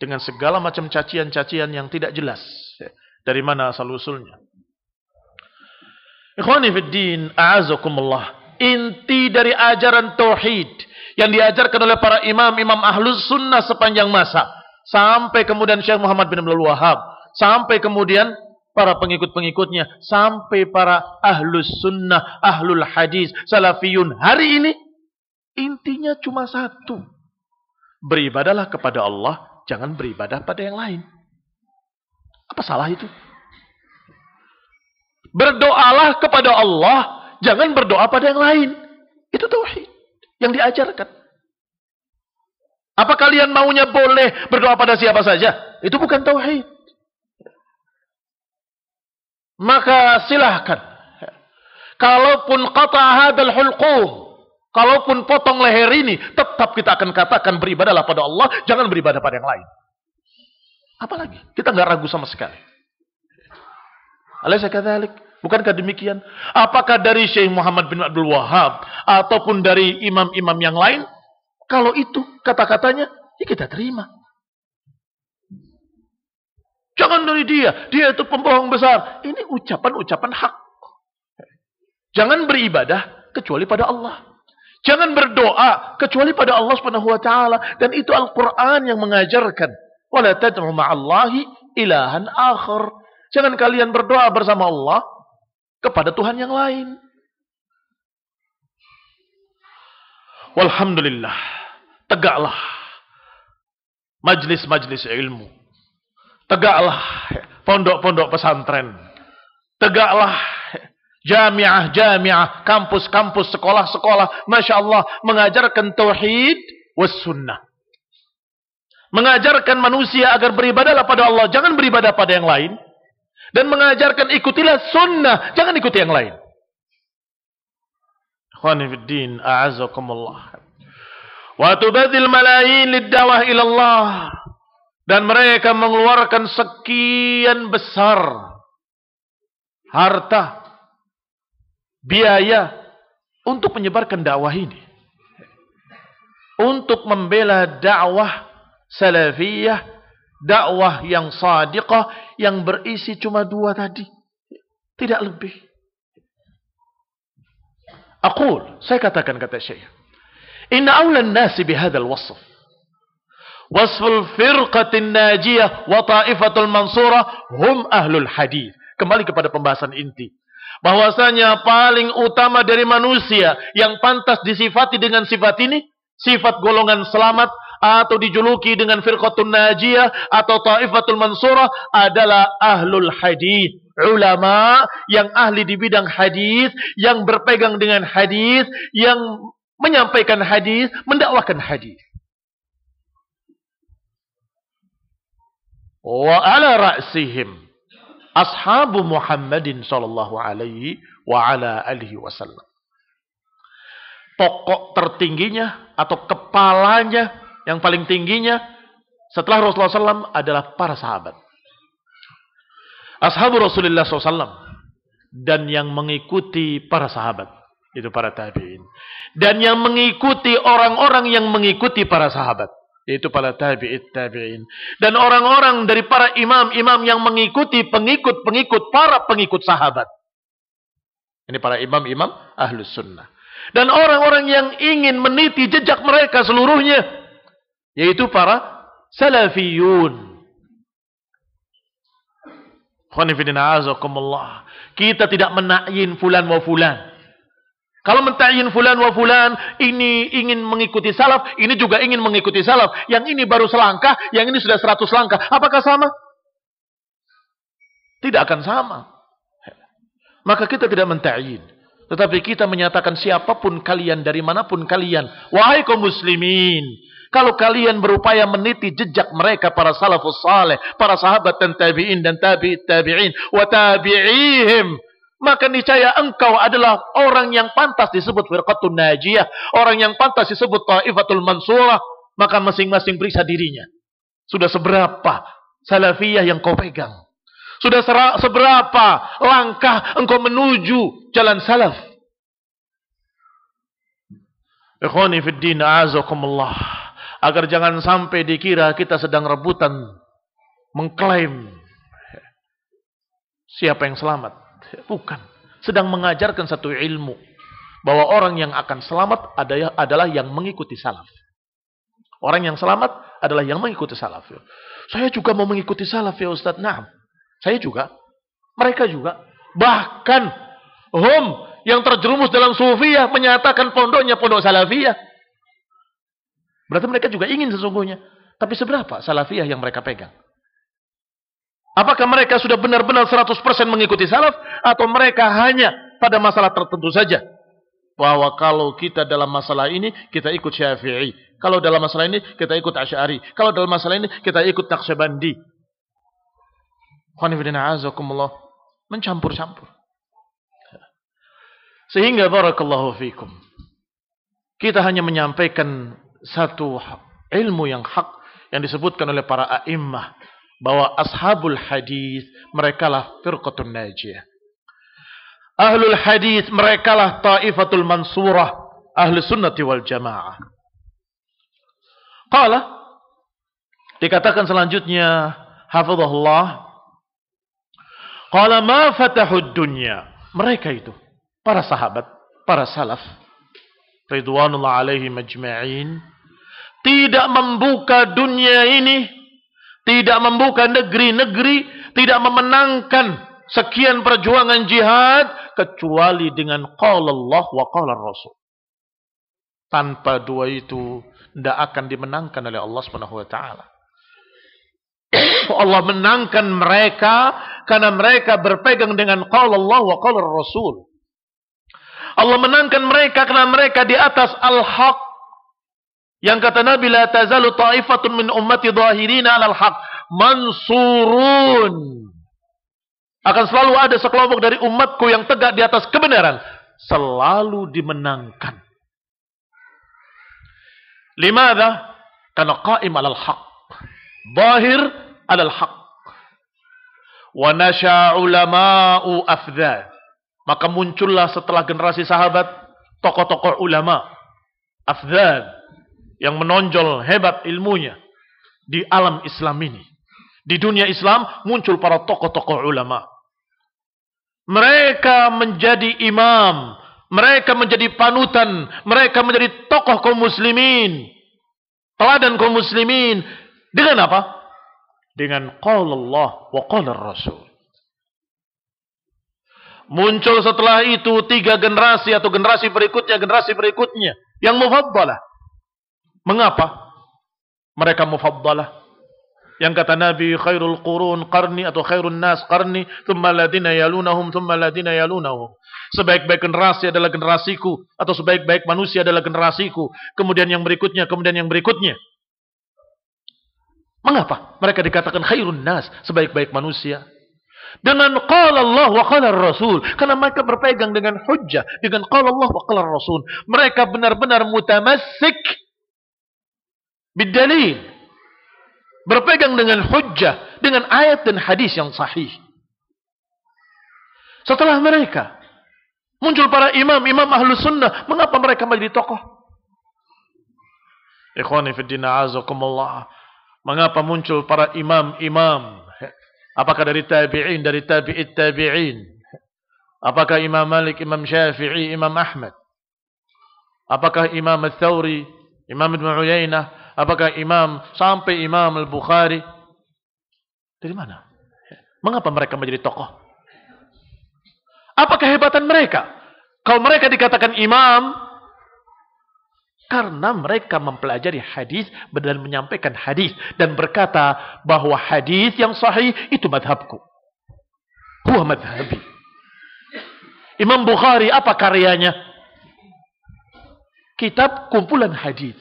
dengan segala macam cacian-cacian yang tidak jelas dari mana asal usulnya. Ikhwani a'azakumullah. Inti dari ajaran tauhid yang diajarkan oleh para imam-imam ahlus sunnah sepanjang masa sampai kemudian Syekh Muhammad bin Abdul Wahab, sampai kemudian para pengikut-pengikutnya, sampai para ahlus sunnah, ahlul hadis, salafiyun hari ini intinya cuma satu. Beribadalah kepada Allah, jangan beribadah pada yang lain. Apa salah itu? Berdoalah kepada Allah, jangan berdoa pada yang lain. Itu tauhid yang diajarkan. Apa kalian maunya boleh berdoa pada siapa saja? Itu bukan tauhid. Maka silahkan. Kalaupun kata hadal hulqum Kalaupun potong leher ini, tetap kita akan katakan beribadahlah pada Allah, jangan beribadah pada yang lain. Apalagi? Kita nggak ragu sama sekali. Alaysa kadzalik? Bukankah demikian? Apakah dari Syekh Muhammad bin Abdul Wahab ataupun dari imam-imam yang lain? Kalau itu kata-katanya, ya kita terima. Jangan dari dia. Dia itu pembohong besar. Ini ucapan-ucapan hak. Jangan beribadah kecuali pada Allah. Jangan berdoa kecuali pada Allah Subhanahu wa taala dan itu Al-Qur'an yang mengajarkan. Wala tad'u ma'allahi ilahan akhar. Jangan kalian berdoa bersama Allah kepada Tuhan yang lain. Walhamdulillah. Tegaklah majlis-majlis ilmu. Tegaklah pondok-pondok pesantren. Tegaklah Jamiah, jamiah, kampus-kampus, sekolah-sekolah, Masya Allah, mengajarkan tauhid was sunnah. Mengajarkan manusia agar beribadahlah pada Allah, jangan beribadah pada yang lain. Dan mengajarkan ikutilah sunnah, jangan ikuti yang lain. Khonifuddin, a'azakumullah. Wa tubadil malayin liddawah ilallah. Dan mereka mengeluarkan sekian besar harta biaya untuk menyebarkan dakwah ini. Untuk membela dakwah salafiyah, dakwah yang sadiqah, yang berisi cuma dua tadi. Tidak lebih. Aku, saya katakan kata Syekh. Inna awlan nasi bihadal wasf. Wasful firqatin najiyah wa ta'ifatul mansurah hum ahlul hadith. Kembali kepada pembahasan inti bahwasanya paling utama dari manusia yang pantas disifati dengan sifat ini, sifat golongan selamat atau dijuluki dengan firqatun najiyah atau taifatul mansurah adalah ahlul hadis, ulama yang ahli di bidang hadis, yang berpegang dengan hadis, yang menyampaikan hadis, mendakwakan hadis. Wa ala ra'sihim ashabu Muhammadin sallallahu alaihi wa ala alihi wasallam. Pokok tertingginya atau kepalanya yang paling tingginya setelah Rasulullah SAW adalah para sahabat. Ashabu Rasulullah SAW dan yang mengikuti para sahabat itu para tabiin dan yang mengikuti orang-orang yang mengikuti para sahabat yaitu para tabi'it tabi'in dan orang-orang dari para imam-imam yang mengikuti pengikut-pengikut para pengikut sahabat ini para imam-imam ahlus sunnah. Dan orang-orang yang ingin meniti jejak mereka seluruhnya. Yaitu para salafiyun. Kita tidak menakyin fulan wa fulan. Kalau mentakyin fulan wa fulan, ini ingin mengikuti salaf, ini juga ingin mengikuti salaf. Yang ini baru selangkah, yang ini sudah seratus langkah. Apakah sama? Tidak akan sama. Maka kita tidak mentakyin. Tetapi kita menyatakan siapa pun kalian, dari mana pun kalian. Wahai kaum muslimin. Kalau kalian berupaya meniti jejak mereka para salafus saleh. Para sahabat dan tabi'in dan tabi'it tabi'in. Wa tabi'ihim. Maka niscaya engkau adalah orang yang pantas disebut firqatun najiyah. Orang yang pantas disebut ta'ifatul mansurah. Maka masing-masing periksa dirinya. Sudah seberapa salafiyah yang kau pegang. Sudah seberapa langkah engkau menuju jalan salaf. Ikhwani fid din a'azakumullah. Agar jangan sampai dikira kita sedang rebutan mengklaim siapa yang selamat. Bukan. Sedang mengajarkan satu ilmu bahwa orang yang akan selamat adalah yang mengikuti salaf. Orang yang selamat adalah yang mengikuti salaf. Saya juga mau mengikuti salaf ya Ustaz. Nah, saya juga. Mereka juga. Bahkan hum yang terjerumus dalam sufiyah menyatakan pondoknya pondok salafiyah. Berarti mereka juga ingin sesungguhnya. Tapi seberapa salafiyah yang mereka pegang? Apakah mereka sudah benar-benar 100% mengikuti salaf? Atau mereka hanya pada masalah tertentu saja? Bahwa kalau kita dalam masalah ini, kita ikut syafi'i. Kalau dalam masalah ini, kita ikut asyari. Kalau dalam masalah ini, kita ikut taksibandi mencampur-campur. Sehingga barakallahu fikum. Kita hanya menyampaikan satu ilmu yang hak yang disebutkan oleh para a'immah bahwa ashabul hadis mereka lah firqatun najiyah. Ahlul hadis mereka lah taifatul mansurah, ahli sunnati wal jamaah. Qala dikatakan selanjutnya hafizahullah Qala ma fatahud dunya. Mereka itu, para sahabat, para salaf, ridwanullah alaihi majma'in, tidak membuka dunia ini, tidak membuka negeri-negeri, tidak memenangkan sekian perjuangan jihad kecuali dengan qala Allah wa qala Rasul. Tanpa dua itu tidak akan dimenangkan oleh Allah Subhanahu wa taala. Allah menangkan mereka karena mereka berpegang dengan qala Allah wa qala Rasul. Allah menangkan mereka karena mereka di atas al-haq. Yang kata Nabi la tazalu ta'ifatun min ummati dhahirina 'alal haq mansurun. Akan selalu ada sekelompok dari umatku yang tegak di atas kebenaran, selalu dimenangkan. Limada? Karena qaim 'alal haq. Bahir alal haq. Wa nasha ulama'u afdhad. Maka muncullah setelah generasi sahabat tokoh-tokoh ulama afdhad yang menonjol hebat ilmunya di alam Islam ini. Di dunia Islam muncul para tokoh-tokoh ulama. Mereka menjadi imam, mereka menjadi panutan, mereka menjadi tokoh kaum muslimin. Teladan kaum muslimin dengan apa? dengan qala Allah wa qala Rasul. Muncul setelah itu tiga generasi atau generasi berikutnya, generasi berikutnya yang mufaddalah. Mengapa? Mereka mufaddalah. Yang kata Nabi khairul qurun qarni atau khairun nas qarni thumma ladina yalunahum thumma ladina yalunahum. Sebaik-baik generasi adalah generasiku atau sebaik-baik manusia adalah generasiku. Kemudian yang berikutnya, kemudian yang berikutnya. Mengapa mereka dikatakan khairun nas, sebaik-baik manusia? dengan qala Allah wa qala Rasul karena mereka berpegang dengan hujjah dengan qala Allah wa qala Rasul mereka benar-benar mutamassik bidalil berpegang dengan hujjah dengan ayat dan hadis yang sahih setelah mereka muncul para imam imam ahlu sunnah mengapa mereka menjadi tokoh ikhwani fiddina azakumullah mengapa muncul para imam-imam Apakah dari tabi'in, dari tabi'it tabi'in? Apakah Imam Malik, Imam Syafi'i, Imam Ahmad? Apakah Imam Al-Thawri, Imam Ibn Uyainah? Apakah Imam sampai Imam Al-Bukhari? Dari mana? Mengapa mereka menjadi tokoh? Apa kehebatan mereka? Kalau mereka dikatakan imam, karena mereka mempelajari hadis dan menyampaikan hadis dan berkata bahwa hadis yang sahih itu madhabku. Huwa madhabi. Imam Bukhari apa karyanya? Kitab kumpulan hadis.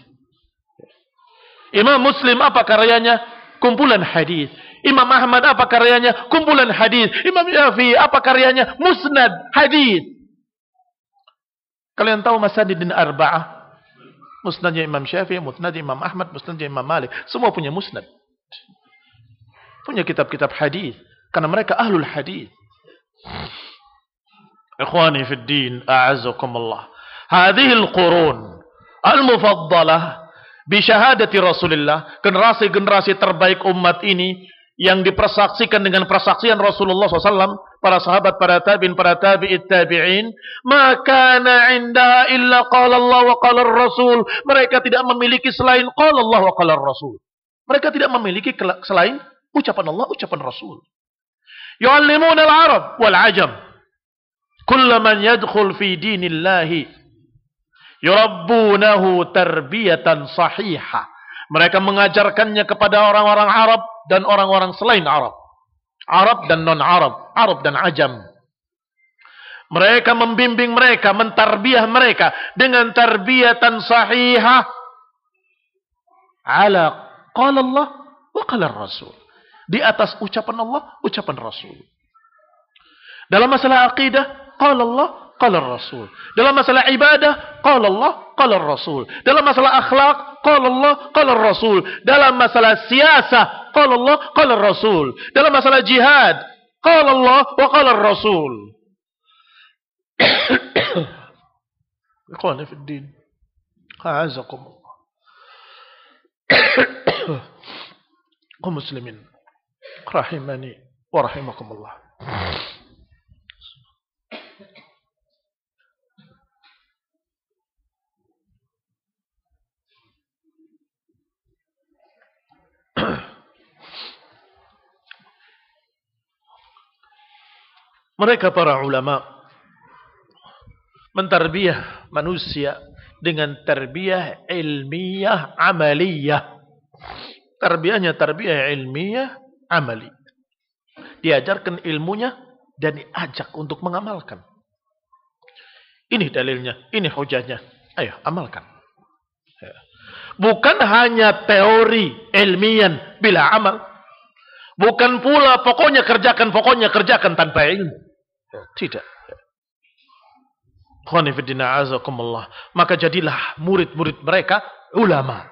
Imam Muslim apa karyanya? Kumpulan hadis. Imam Ahmad apa karyanya? Kumpulan hadis. Imam Syafi'i apa karyanya? Musnad hadis. Kalian tahu Masadidin Arba'ah? Musnadnya Imam Syafi'i, musnadnya Imam Ahmad, musnadnya Imam Malik. Semua punya musnad. Punya kitab-kitab hadis. Karena mereka ahlul hadis. Ikhwani fi din, a'azakumullah. Hadihil qurun al-mufaddalah bisyahadati Rasulullah. Generasi-generasi terbaik umat ini yang dipersaksikan dengan persaksian Rasulullah SAW, para sahabat, para tabi'in, para tabi'it tabi'in, maka inda illa qala Allah wa qala Rasul. Mereka tidak memiliki selain qala Allah wa qala Rasul. Mereka tidak memiliki selain ucapan Allah, ucapan Rasul. Yu'allimun al-Arab wal Ajam. Kulla man yadkhul fi dinillahi yurabbunahu tarbiyatan sahihah. Mereka mengajarkannya kepada orang-orang Arab dan orang-orang selain Arab. Arab dan non-Arab, Arab dan Ajam. Mereka membimbing mereka, mentarbiah mereka dengan tarbiyatan sahihah ala qala Allah wa qala Rasul. Di atas ucapan Allah, ucapan Rasul. Dalam masalah akidah, qala Allah, قال الرسول. dalam masalah ibadah قال الله قال الرسول. dalam masalah akhlak قال الله قال الرسول. dalam masalah siasah قال الله قال الرسول. dalam masalah jihad قال الله وقال الرسول. إخواني في الدين أعزكم الله. ومسلمين رحمني ورحمكم الله. Mereka para ulama mentarbiah manusia dengan tarbiyah ilmiah amaliyah. Tarbiyahnya tarbiyah ilmiah amali. Diajarkan ilmunya dan diajak untuk mengamalkan. Ini dalilnya, ini hujahnya. Ayo, amalkan. Ya. Bukan hanya teori ilmiah bila amal. Bukan pula pokoknya kerjakan, pokoknya kerjakan tanpa ilmu. Tidak. Maka jadilah murid-murid mereka ulama.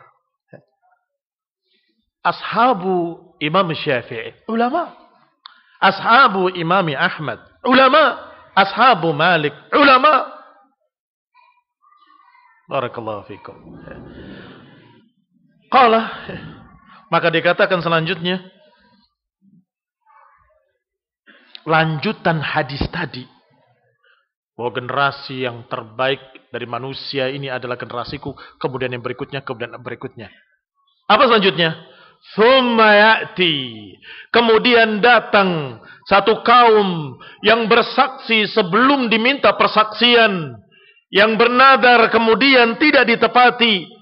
Ashabu Imam Syafi'i, ulama. Ashabu Imam Ahmad, ulama. Ashabu Malik, ulama. Barakallahu fikum. Qala maka dikatakan selanjutnya lanjutan hadis tadi. Bahwa generasi yang terbaik dari manusia ini adalah generasiku. Kemudian yang berikutnya, kemudian yang berikutnya. Apa selanjutnya? Sumayati. Kemudian datang satu kaum yang bersaksi sebelum diminta persaksian. Yang bernadar kemudian tidak ditepati.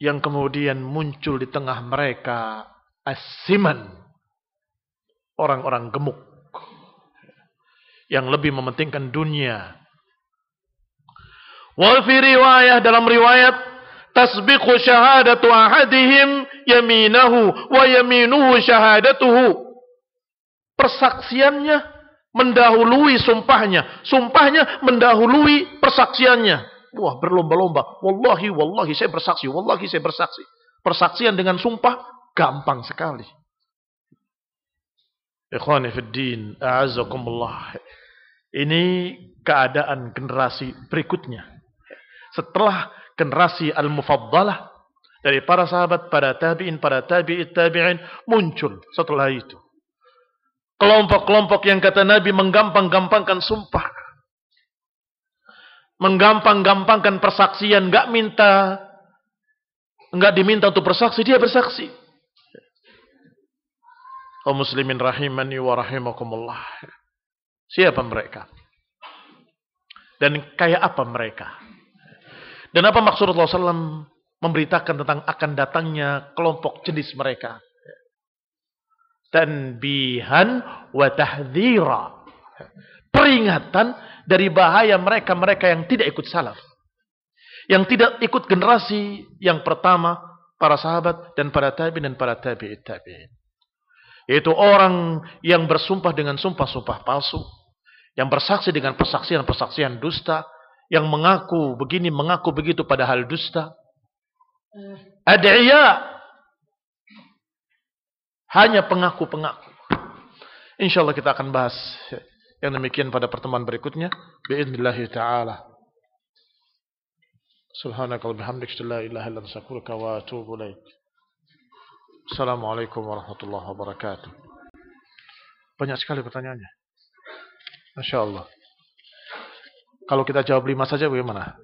Yang kemudian muncul di tengah mereka asiman orang-orang gemuk yang lebih mementingkan dunia. Wa fi riwayah dalam riwayat tasbiqu syahadatu ahadihim yaminahu wa yaminuhu syahadatuhu. persaksiannya mendahului sumpahnya. Sumpahnya mendahului persaksiannya. Wah, berlomba-lomba. Wallahi, wallahi saya bersaksi. Wallahi saya bersaksi. Persaksian dengan sumpah gampang sekali. Ikhwani fiddin, a'azakumullah. Ini keadaan generasi berikutnya. Setelah generasi al-mufaddalah dari para sahabat, para tabi'in, para tabi'it tabi'in muncul setelah itu. Kelompok-kelompok yang kata Nabi menggampang-gampangkan sumpah. Menggampang-gampangkan persaksian, enggak minta enggak diminta untuk bersaksi, dia bersaksi. Kaum muslimin rahimani wa rahimakumullah. Siapa mereka? Dan kayak apa mereka? Dan apa maksud Rasulullah SAW memberitakan tentang akan datangnya kelompok jenis mereka? Tanbihan wa tahdhira. Peringatan dari bahaya mereka-mereka yang tidak ikut salaf. Yang tidak ikut generasi yang pertama, para sahabat dan para tabi'in dan para tabi'it tabi'in. Yaitu orang yang bersumpah dengan sumpah-sumpah palsu. Yang bersaksi dengan persaksian-persaksian dusta. Yang mengaku begini, mengaku begitu padahal dusta. Ad'iyah. Hanya pengaku-pengaku. Insya Allah kita akan bahas yang demikian pada pertemuan berikutnya. Bi'idnillahi ta'ala. Subhanaka wa bihamdika la ilaha illa anta wa atubu ilaik. Assalamualaikum warahmatullahi wabarakatuh. Banyak sekali pertanyaannya. Masya Allah. Kalau kita jawab lima saja bagaimana?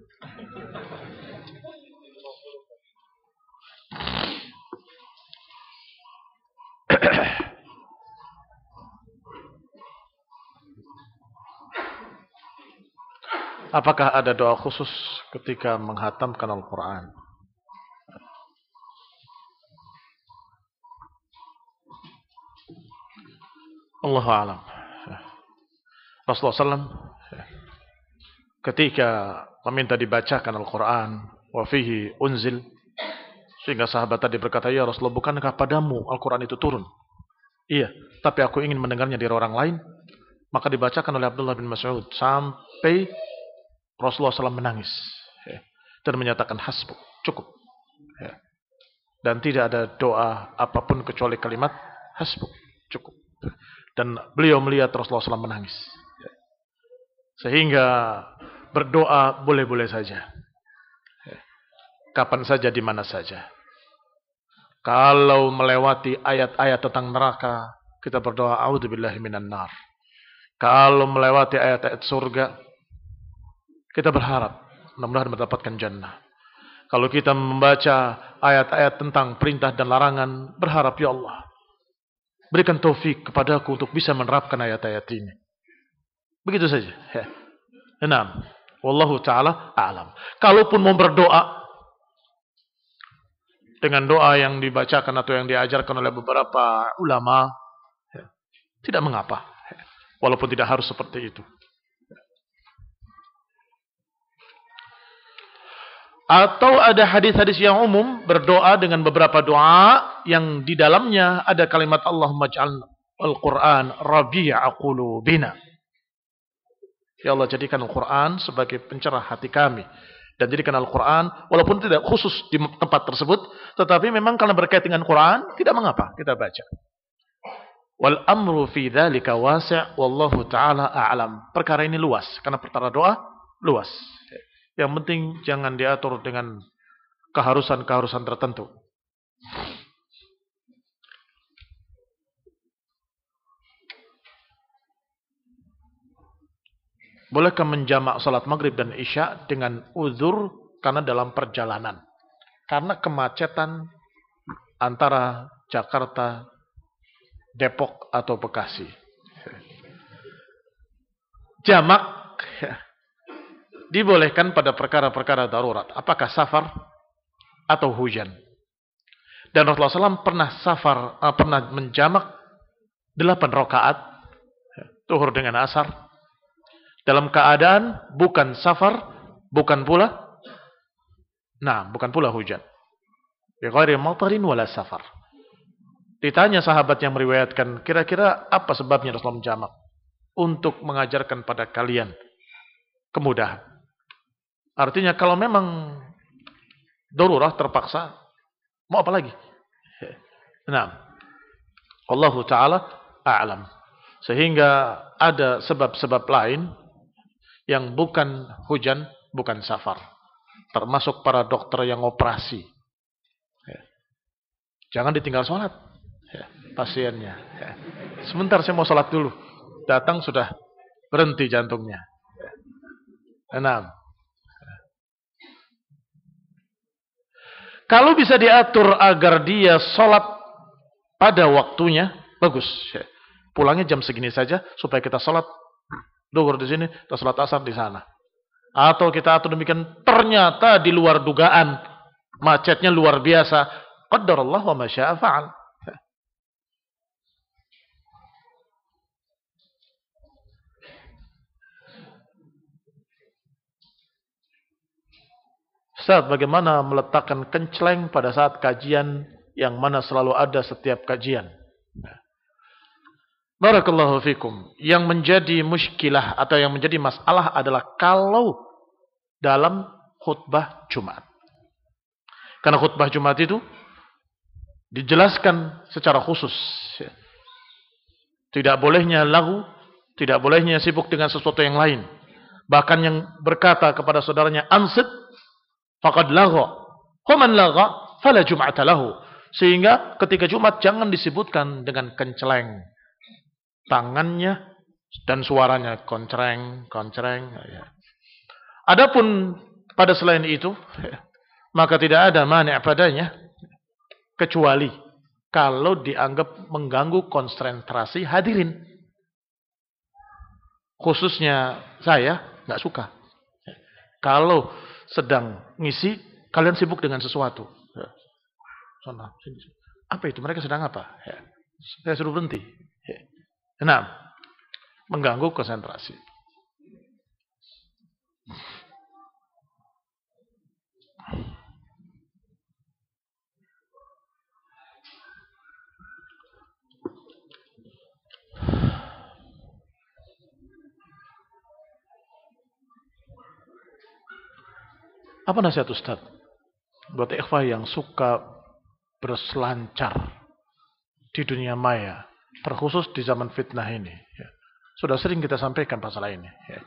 Apakah ada doa khusus ketika menghatamkan Al-Quran? Allah alam. Rasulullah SAW ketika meminta dibacakan Al-Quran wafihi unzil sehingga sahabat tadi berkata ya Rasulullah bukankah padamu Al-Quran itu turun iya tapi aku ingin mendengarnya dari orang lain maka dibacakan oleh Abdullah bin Mas'ud sampai Rasulullah SAW menangis dan menyatakan hasbu cukup dan tidak ada doa apa pun kecuali kalimat hasbu cukup dan beliau melihat Rasulullah SAW menangis. Sehingga berdoa boleh-boleh saja. Kapan saja, di mana saja. Kalau melewati ayat-ayat tentang neraka, kita berdoa, A'udzubillahi minan nar. Kalau melewati ayat-ayat surga, kita berharap mudah-mudahan mendapatkan jannah. Kalau kita membaca ayat-ayat tentang perintah dan larangan, berharap ya Allah, Berikan taufik kepadaku untuk bisa menerapkan ayat-ayat ini. Begitu saja. Ya. Enam. Wallahu ta'ala a'lam. Kalaupun mau berdoa, dengan doa yang dibacakan atau yang diajarkan oleh beberapa ulama, ya, tidak mengapa. Walaupun tidak harus seperti itu. Atau ada hadis-hadis yang umum berdoa dengan beberapa doa yang di dalamnya ada kalimat Allah maj'al Al-Quran rabi'a qulubina. Ya Allah jadikan Al-Quran sebagai pencerah hati kami. Dan jadikan Al-Quran walaupun tidak khusus di tempat tersebut. Tetapi memang karena berkait dengan Quran tidak mengapa kita baca. Wal amru fi dhalika wasi' wallahu ta'ala a'lam. Perkara ini luas. Karena perkara doa luas. Yang penting jangan diatur dengan keharusan-keharusan tertentu. Bolehkah menjamak salat maghrib dan isya dengan uzur karena dalam perjalanan? Karena kemacetan antara Jakarta, Depok atau Bekasi. Jamak dibolehkan pada perkara-perkara darurat. Apakah safar atau hujan. Dan Rasulullah SAW pernah safar, uh, pernah menjamak delapan rakaat tuhur dengan asar dalam keadaan bukan safar, bukan pula nah, bukan pula hujan. Bi matarin wala safar. Ditanya sahabat yang meriwayatkan, kira-kira apa sebabnya Rasulullah menjamak? Untuk mengajarkan pada kalian kemudahan. Artinya kalau memang darurah terpaksa, mau apa lagi? Nah, Allah Ta'ala a'lam. Sehingga ada sebab-sebab lain yang bukan hujan, bukan safar. Termasuk para dokter yang operasi. Jangan ditinggal sholat pasiennya. Sebentar saya mau sholat dulu. Datang sudah berhenti jantungnya. Enam. Kalau bisa diatur agar dia sholat pada waktunya, bagus. Pulangnya jam segini saja supaya kita sholat duhur di sini, kita sholat asar di sana. Atau kita atur demikian, ternyata di luar dugaan, macetnya luar biasa. Qaddar Allah wa masya'a Ustaz, bagaimana meletakkan kenceleng pada saat kajian yang mana selalu ada setiap kajian? Barakallahu fikum. Yang menjadi muskilah atau yang menjadi masalah adalah kalau dalam khutbah Jumat. Karena khutbah Jumat itu dijelaskan secara khusus. Tidak bolehnya lagu, tidak bolehnya sibuk dengan sesuatu yang lain. Bahkan yang berkata kepada saudaranya, ansit, faqad lagha. Human lagha fala jum'ata lahu. Sehingga ketika Jumat jangan disebutkan dengan kenceleng. Tangannya dan suaranya koncreng, koncreng. Ya. Adapun pada selain itu, maka tidak ada mana padanya kecuali kalau dianggap mengganggu konsentrasi hadirin. Khususnya saya nggak suka. Kalau sedang ngisi, kalian sibuk dengan sesuatu. Ya. Sana, sini, sini. Apa itu? Mereka sedang apa? Ya. Saya suruh berhenti. Ya. Nah, mengganggu konsentrasi. Apa nasihat Ustaz? Buat ikhwah yang suka berselancar di dunia maya. Terkhusus di zaman fitnah ini. Ya. Sudah sering kita sampaikan masalah ini. Ya.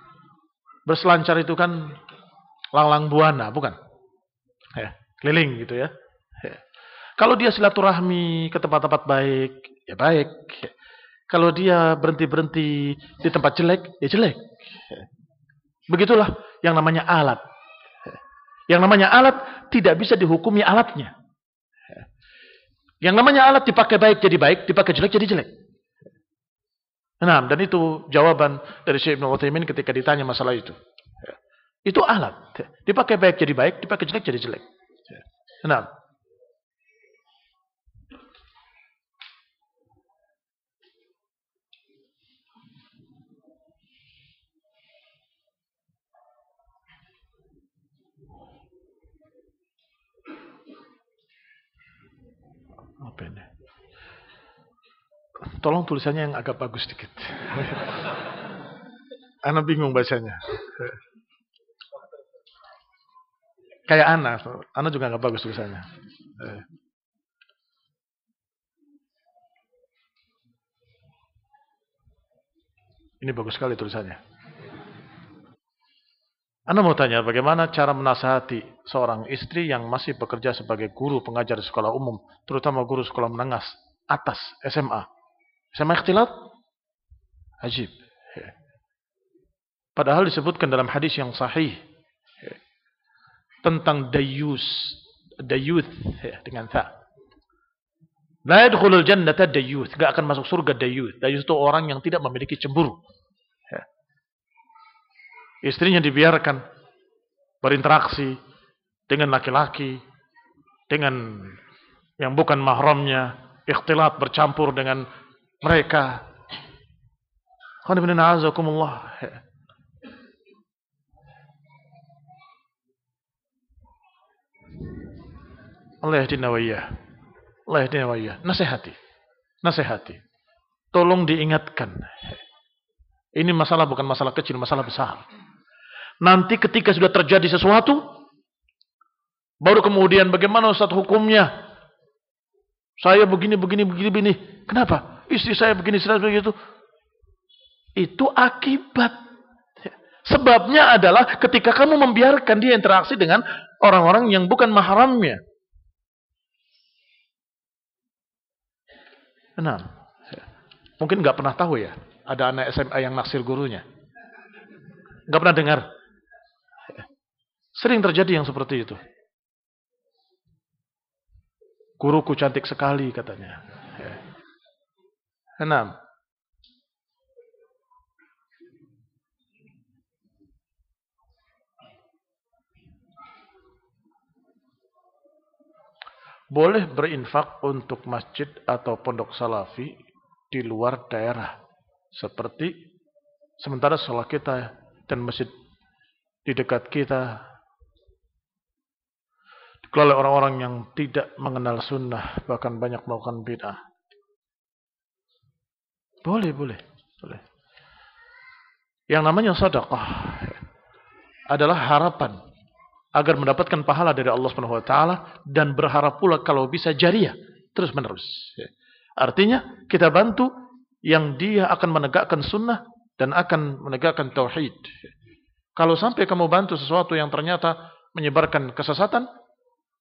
Berselancar itu kan langlang buana, bukan? Ya. Keliling gitu ya. ya. Kalau dia silaturahmi ke tempat-tempat baik, ya baik. Kalau dia berhenti-berhenti di tempat jelek, ya jelek. Begitulah yang namanya alat. Yang namanya alat tidak bisa dihukumi alatnya. Yang namanya alat dipakai baik jadi baik, dipakai jelek jadi jelek. Nah, dan itu jawaban dari Syekh Ibn Uthaymin ketika ditanya masalah itu. Itu alat. Dipakai baik jadi baik, dipakai jelek jadi jelek. Nah, Apa ini? Tolong tulisannya yang agak bagus sedikit. Ana bingung bacanya. Kayak Ana, Ana juga nggak bagus tulisannya. Ini bagus sekali tulisannya. Anda mau tanya bagaimana cara menasihati seorang istri yang masih bekerja sebagai guru pengajar di sekolah umum, terutama guru sekolah menengah atas SMA. SMA ikhtilat? Ajib. Padahal disebutkan dalam hadis yang sahih tentang dayus, dayuth dengan ta. La yadkhulul jannata dayuth, enggak akan masuk surga dayuth. Dayuth itu orang yang tidak memiliki cemburu. Istrinya dibiarkan berinteraksi dengan laki-laki, dengan yang bukan mahramnya, ikhtilat bercampur dengan mereka. Allah yahdina wa Allah yahdina wa Nasihati. nasihati. Tolong diingatkan. Ini masalah bukan masalah kecil, masalah besar. Nanti ketika sudah terjadi sesuatu, baru kemudian bagaimana Ustaz hukumnya? Saya begini, begini, begini, begini. Kenapa? Istri saya begini, saya begitu. Itu akibat. Sebabnya adalah ketika kamu membiarkan dia interaksi dengan orang-orang yang bukan mahramnya. Nah, mungkin nggak pernah tahu ya, ada anak SMA yang naksir gurunya. Nggak pernah dengar. Sering terjadi yang seperti itu. Guruku cantik sekali katanya. Enam. boleh berinfak untuk masjid atau pondok salafi di luar daerah. Seperti sementara sholat kita dan masjid di dekat kita dikelola orang-orang yang tidak mengenal sunnah, bahkan banyak melakukan bid'ah. Boleh, boleh, boleh. Yang namanya sedekah adalah harapan agar mendapatkan pahala dari Allah Subhanahu wa taala dan berharap pula kalau bisa jariah terus menerus. Ya. Artinya kita bantu yang dia akan menegakkan sunnah dan akan menegakkan tauhid. Kalau sampai kamu bantu sesuatu yang ternyata menyebarkan kesesatan,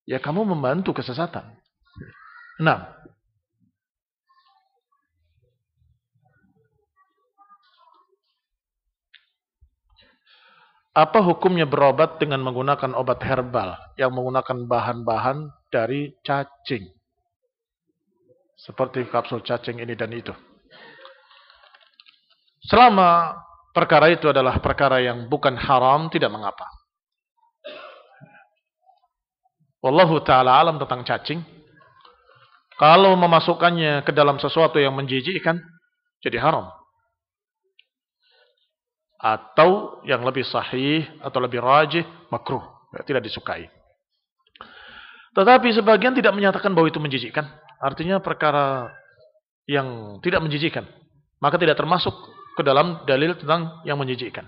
ya kamu membantu kesesatan. Nah, Apa hukumnya berobat dengan menggunakan obat herbal yang menggunakan bahan-bahan dari cacing? Seperti kapsul cacing ini dan itu. Selama perkara itu adalah perkara yang bukan haram, tidak mengapa. Wallahu ta'ala alam tentang cacing. Kalau memasukkannya ke dalam sesuatu yang menjijikkan, jadi haram atau yang lebih sahih atau lebih rajih makruh. Ya, tidak disukai. Tetapi sebagian tidak menyatakan bahwa itu menjijikkan. Artinya perkara yang tidak menjijikkan maka tidak termasuk ke dalam dalil tentang yang menjijikkan.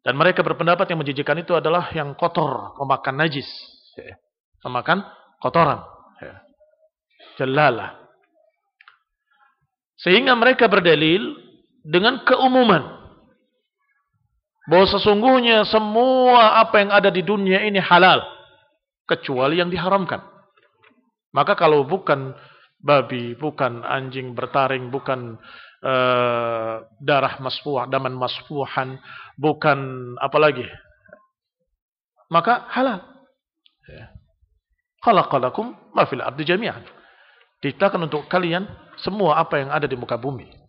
Dan mereka berpendapat yang menjijikkan itu adalah yang kotor memakan najis. Ya, memakan kotoran. Ya. jelalah sehingga mereka berdalil dengan keumuman bahwa sesungguhnya semua apa yang ada di dunia ini halal kecuali yang diharamkan. Maka kalau bukan babi, bukan anjing bertaring, bukan uh, darah masfuh, daman masfuhan, bukan apa lagi, maka halal. Ya. Khalaqalakum ma fil ardi jami'an. Diciptakan untuk kalian semua apa yang ada di muka bumi.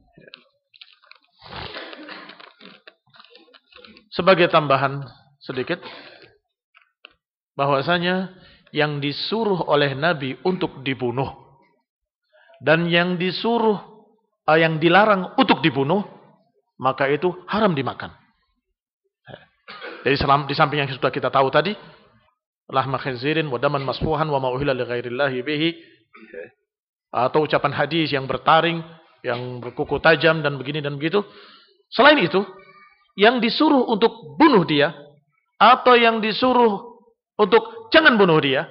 Sebagai tambahan sedikit bahwasanya yang disuruh oleh Nabi untuk dibunuh dan yang disuruh uh, yang dilarang untuk dibunuh maka itu haram dimakan. Jadi di samping yang sudah kita tahu tadi lahma khinzirin wa daman masfuhan wa ma uhilla li ghairillahi bihi atau ucapan hadis yang bertaring yang berkuku tajam dan begini dan begitu. Selain itu, yang disuruh untuk bunuh dia atau yang disuruh untuk jangan bunuh dia,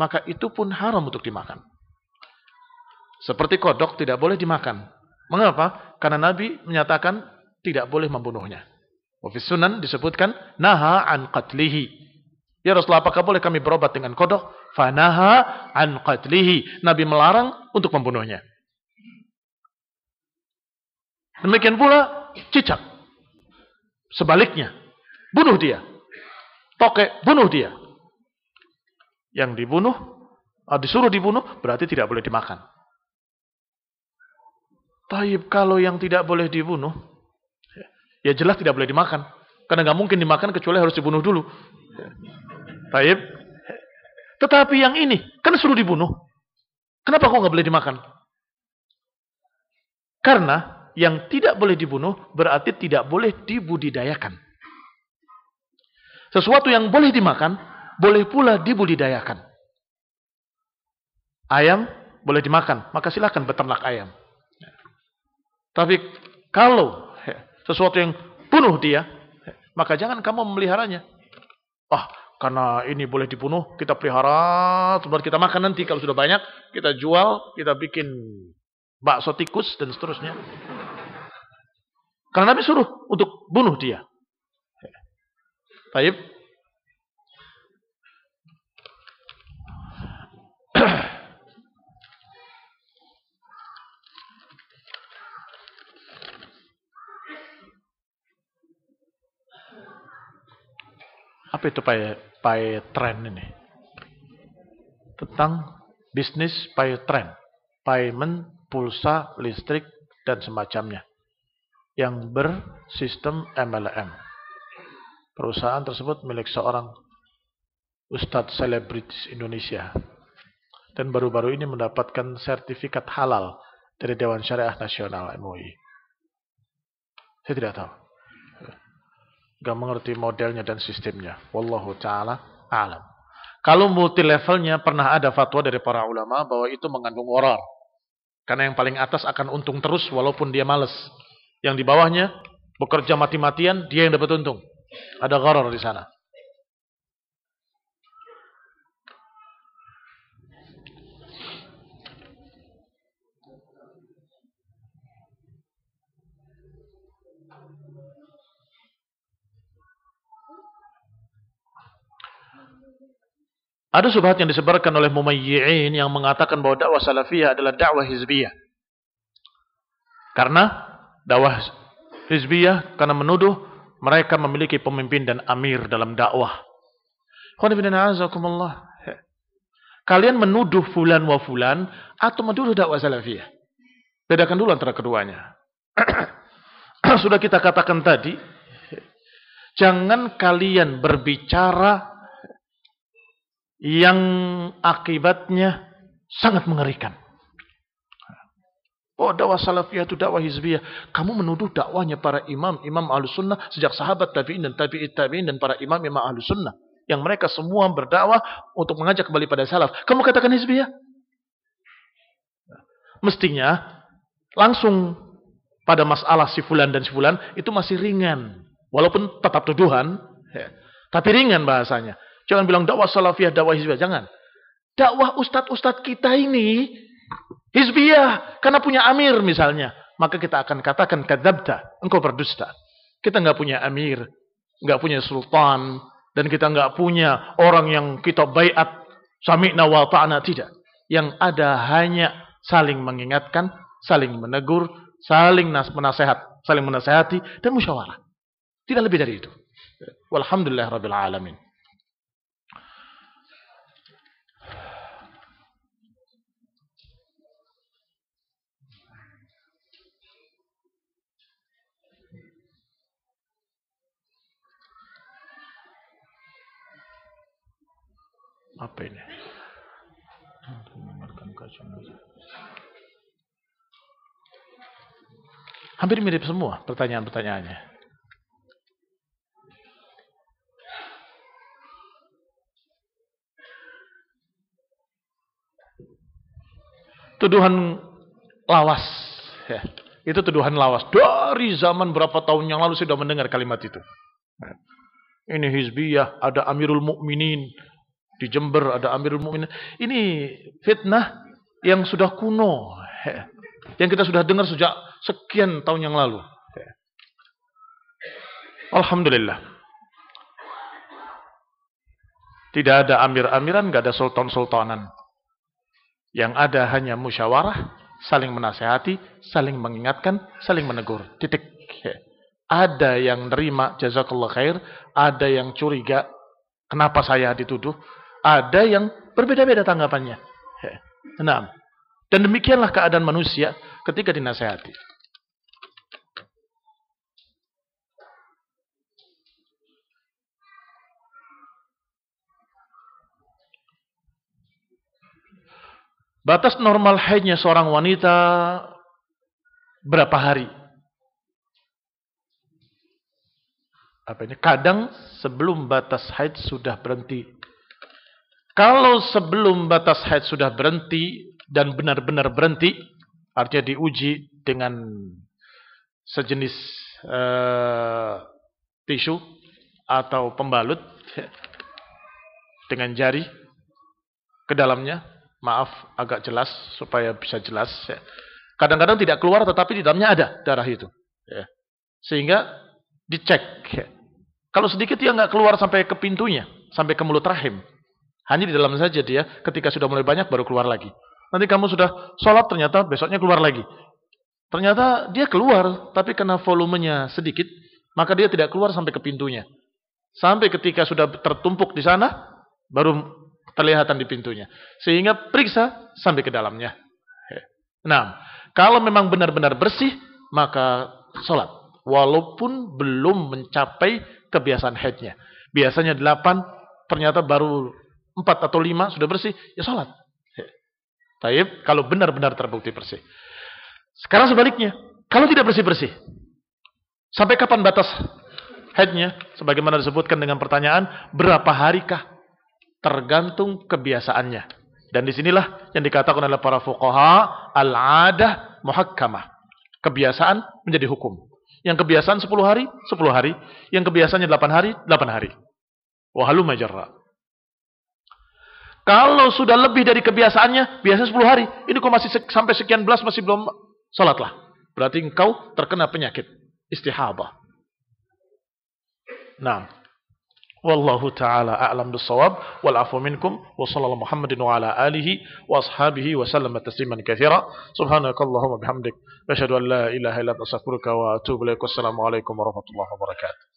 maka itu pun haram untuk dimakan. Seperti kodok tidak boleh dimakan. Mengapa? Karena Nabi menyatakan tidak boleh membunuhnya. Wafis sunan disebutkan naha an qatlihi. Ya Rasulullah apakah boleh kami berobat dengan kodok? Fanaha an qatlihi. Nabi melarang untuk membunuhnya. Demikian pula cicak. Sebaliknya, bunuh dia. Tokek, bunuh dia. Yang dibunuh, ah, disuruh dibunuh, berarti tidak boleh dimakan. Taib kalau yang tidak boleh dibunuh, ya jelas tidak boleh dimakan. Karena nggak mungkin dimakan kecuali harus dibunuh dulu. Taib. Tetapi yang ini, kan suruh dibunuh. Kenapa kok nggak boleh dimakan? Karena yang tidak boleh dibunuh berarti tidak boleh dibudidayakan. Sesuatu yang boleh dimakan, boleh pula dibudidayakan. Ayam boleh dimakan, maka silakan beternak ayam. Tapi kalau sesuatu yang bunuh dia, maka jangan kamu memeliharanya. Ah, karena ini boleh dibunuh, kita pelihara, terus kita makan nanti kalau sudah banyak, kita jual, kita bikin bakso tikus dan seterusnya. Karena Nabi suruh untuk bunuh dia. Baik. Apa itu pay, pay trend ini? Tentang bisnis pay trend. Payment, pulsa, listrik, dan semacamnya. Yang bersistem MLM. Perusahaan tersebut milik seorang Ustadz selebritis Indonesia. Dan baru-baru ini mendapatkan sertifikat halal dari Dewan Syariah Nasional MUI. Saya tidak tahu. Gak mengerti modelnya dan sistemnya. Wallahu ta'ala alam. Kalau multi levelnya pernah ada fatwa dari para ulama bahwa itu mengandung horor. Karena yang paling atas akan untung terus walaupun dia males. Yang di bawahnya bekerja mati-matian, dia yang dapat untung. Ada gharar di sana. Ada subhat yang disebarkan oleh mumayyi'in yang mengatakan bahwa dakwah salafiyah adalah dakwah hizbiyah. Karena dakwah hizbiyah karena menuduh mereka memiliki pemimpin dan amir dalam dakwah. Kalian menuduh fulan wa fulan atau menuduh dakwah salafiyah. Bedakan dulu antara keduanya. Sudah kita katakan tadi, jangan kalian berbicara yang akibatnya sangat mengerikan. Oh dakwah salafiyah itu dakwah hizbiyah. Kamu menuduh dakwahnya para imam, imam ahlu sunnah sejak sahabat tabi'in dan tabi'it tabi'in dan para imam imam ahlu sunnah. Yang mereka semua berdakwah untuk mengajak kembali pada salaf. Kamu katakan hizbiyah? Mestinya langsung pada masalah si fulan dan si fulan itu masih ringan. Walaupun tetap tuduhan. Ya, tapi ringan bahasanya. Jangan bilang dakwah salafiyah, dakwah hizbiyah. Jangan. Dakwah ustadz-ustadz kita ini hizbiyah. Karena punya amir misalnya. Maka kita akan katakan kadabta. Engkau berdusta. Kita nggak punya amir. nggak punya sultan. Dan kita nggak punya orang yang kita bayat. Sami'na wa ta'na. Tidak. Yang ada hanya saling mengingatkan. Saling menegur. Saling menasehat. Saling menasehati. Dan musyawarah. Tidak lebih dari itu. Walhamdulillah Rabbil Alamin. Apa ini? Hampir mirip semua pertanyaan-pertanyaannya. Tuduhan lawas. Ya. Itu tuduhan lawas. Dari zaman berapa tahun yang lalu sudah mendengar kalimat itu. Ini hizbiyah, ada amirul mukminin, di Jember ada Amirul Mukminin. Ini fitnah yang sudah kuno. Yang kita sudah dengar sejak sekian tahun yang lalu. Alhamdulillah. Tidak ada amir-amiran, tidak ada sultan-sultanan. Yang ada hanya musyawarah, saling menasehati, saling mengingatkan, saling menegur. Titik. Ada yang nerima jazakallah khair, ada yang curiga, kenapa saya dituduh, ada yang berbeda-beda tanggapannya. Nah, dan demikianlah keadaan manusia ketika dinasehati. Batas normal haidnya seorang wanita berapa hari? Apa ini? Kadang sebelum batas haid sudah berhenti kalau sebelum batas haid sudah berhenti, dan benar-benar berhenti, artinya diuji dengan sejenis uh, tisu atau pembalut dengan jari ke dalamnya. Maaf, agak jelas supaya bisa jelas. Kadang-kadang tidak keluar tetapi di dalamnya ada darah itu. Ya. Sehingga dicek. Ya. Kalau sedikit dia nggak keluar sampai ke pintunya, sampai ke mulut rahim. Hanya di dalam saja dia, ketika sudah mulai banyak baru keluar lagi. Nanti kamu sudah sholat ternyata besoknya keluar lagi. Ternyata dia keluar, tapi karena volumenya sedikit, maka dia tidak keluar sampai ke pintunya. Sampai ketika sudah tertumpuk di sana, baru terlihatan di pintunya. Sehingga periksa sampai ke dalamnya. Nah, kalau memang benar-benar bersih, maka sholat. Walaupun belum mencapai kebiasaan haidnya. Biasanya delapan, ternyata baru empat atau lima sudah bersih, ya sholat. Taib, kalau benar-benar terbukti bersih. Sekarang sebaliknya, kalau tidak bersih-bersih, sampai kapan batas haidnya? Sebagaimana disebutkan dengan pertanyaan, berapa harikah? Tergantung kebiasaannya. Dan di sinilah yang dikatakan oleh para fuqaha, al-adah muhakkamah. Kebiasaan menjadi hukum. Yang kebiasaan 10 hari, 10 hari. Yang kebiasaannya 8 hari, 8 hari. Wahalu majarra. Kalau sudah lebih dari kebiasaannya, biasanya 10 hari. Ini kok masih sampai sekian belas masih belum Salatlah. Berarti engkau terkena penyakit istihadah. Nah, wallahu taala a'lam bissawab wal afu minkum wa sallallahu Muhammadin wa ala alihi wa ashabihi wa sallama tasliman katsira. Subhanakallahumma bihamdik asyhadu an la ilaha illa anta astaghfiruka wa atubu ilaik. Wassalamu warahmatullahi wabarakatuh.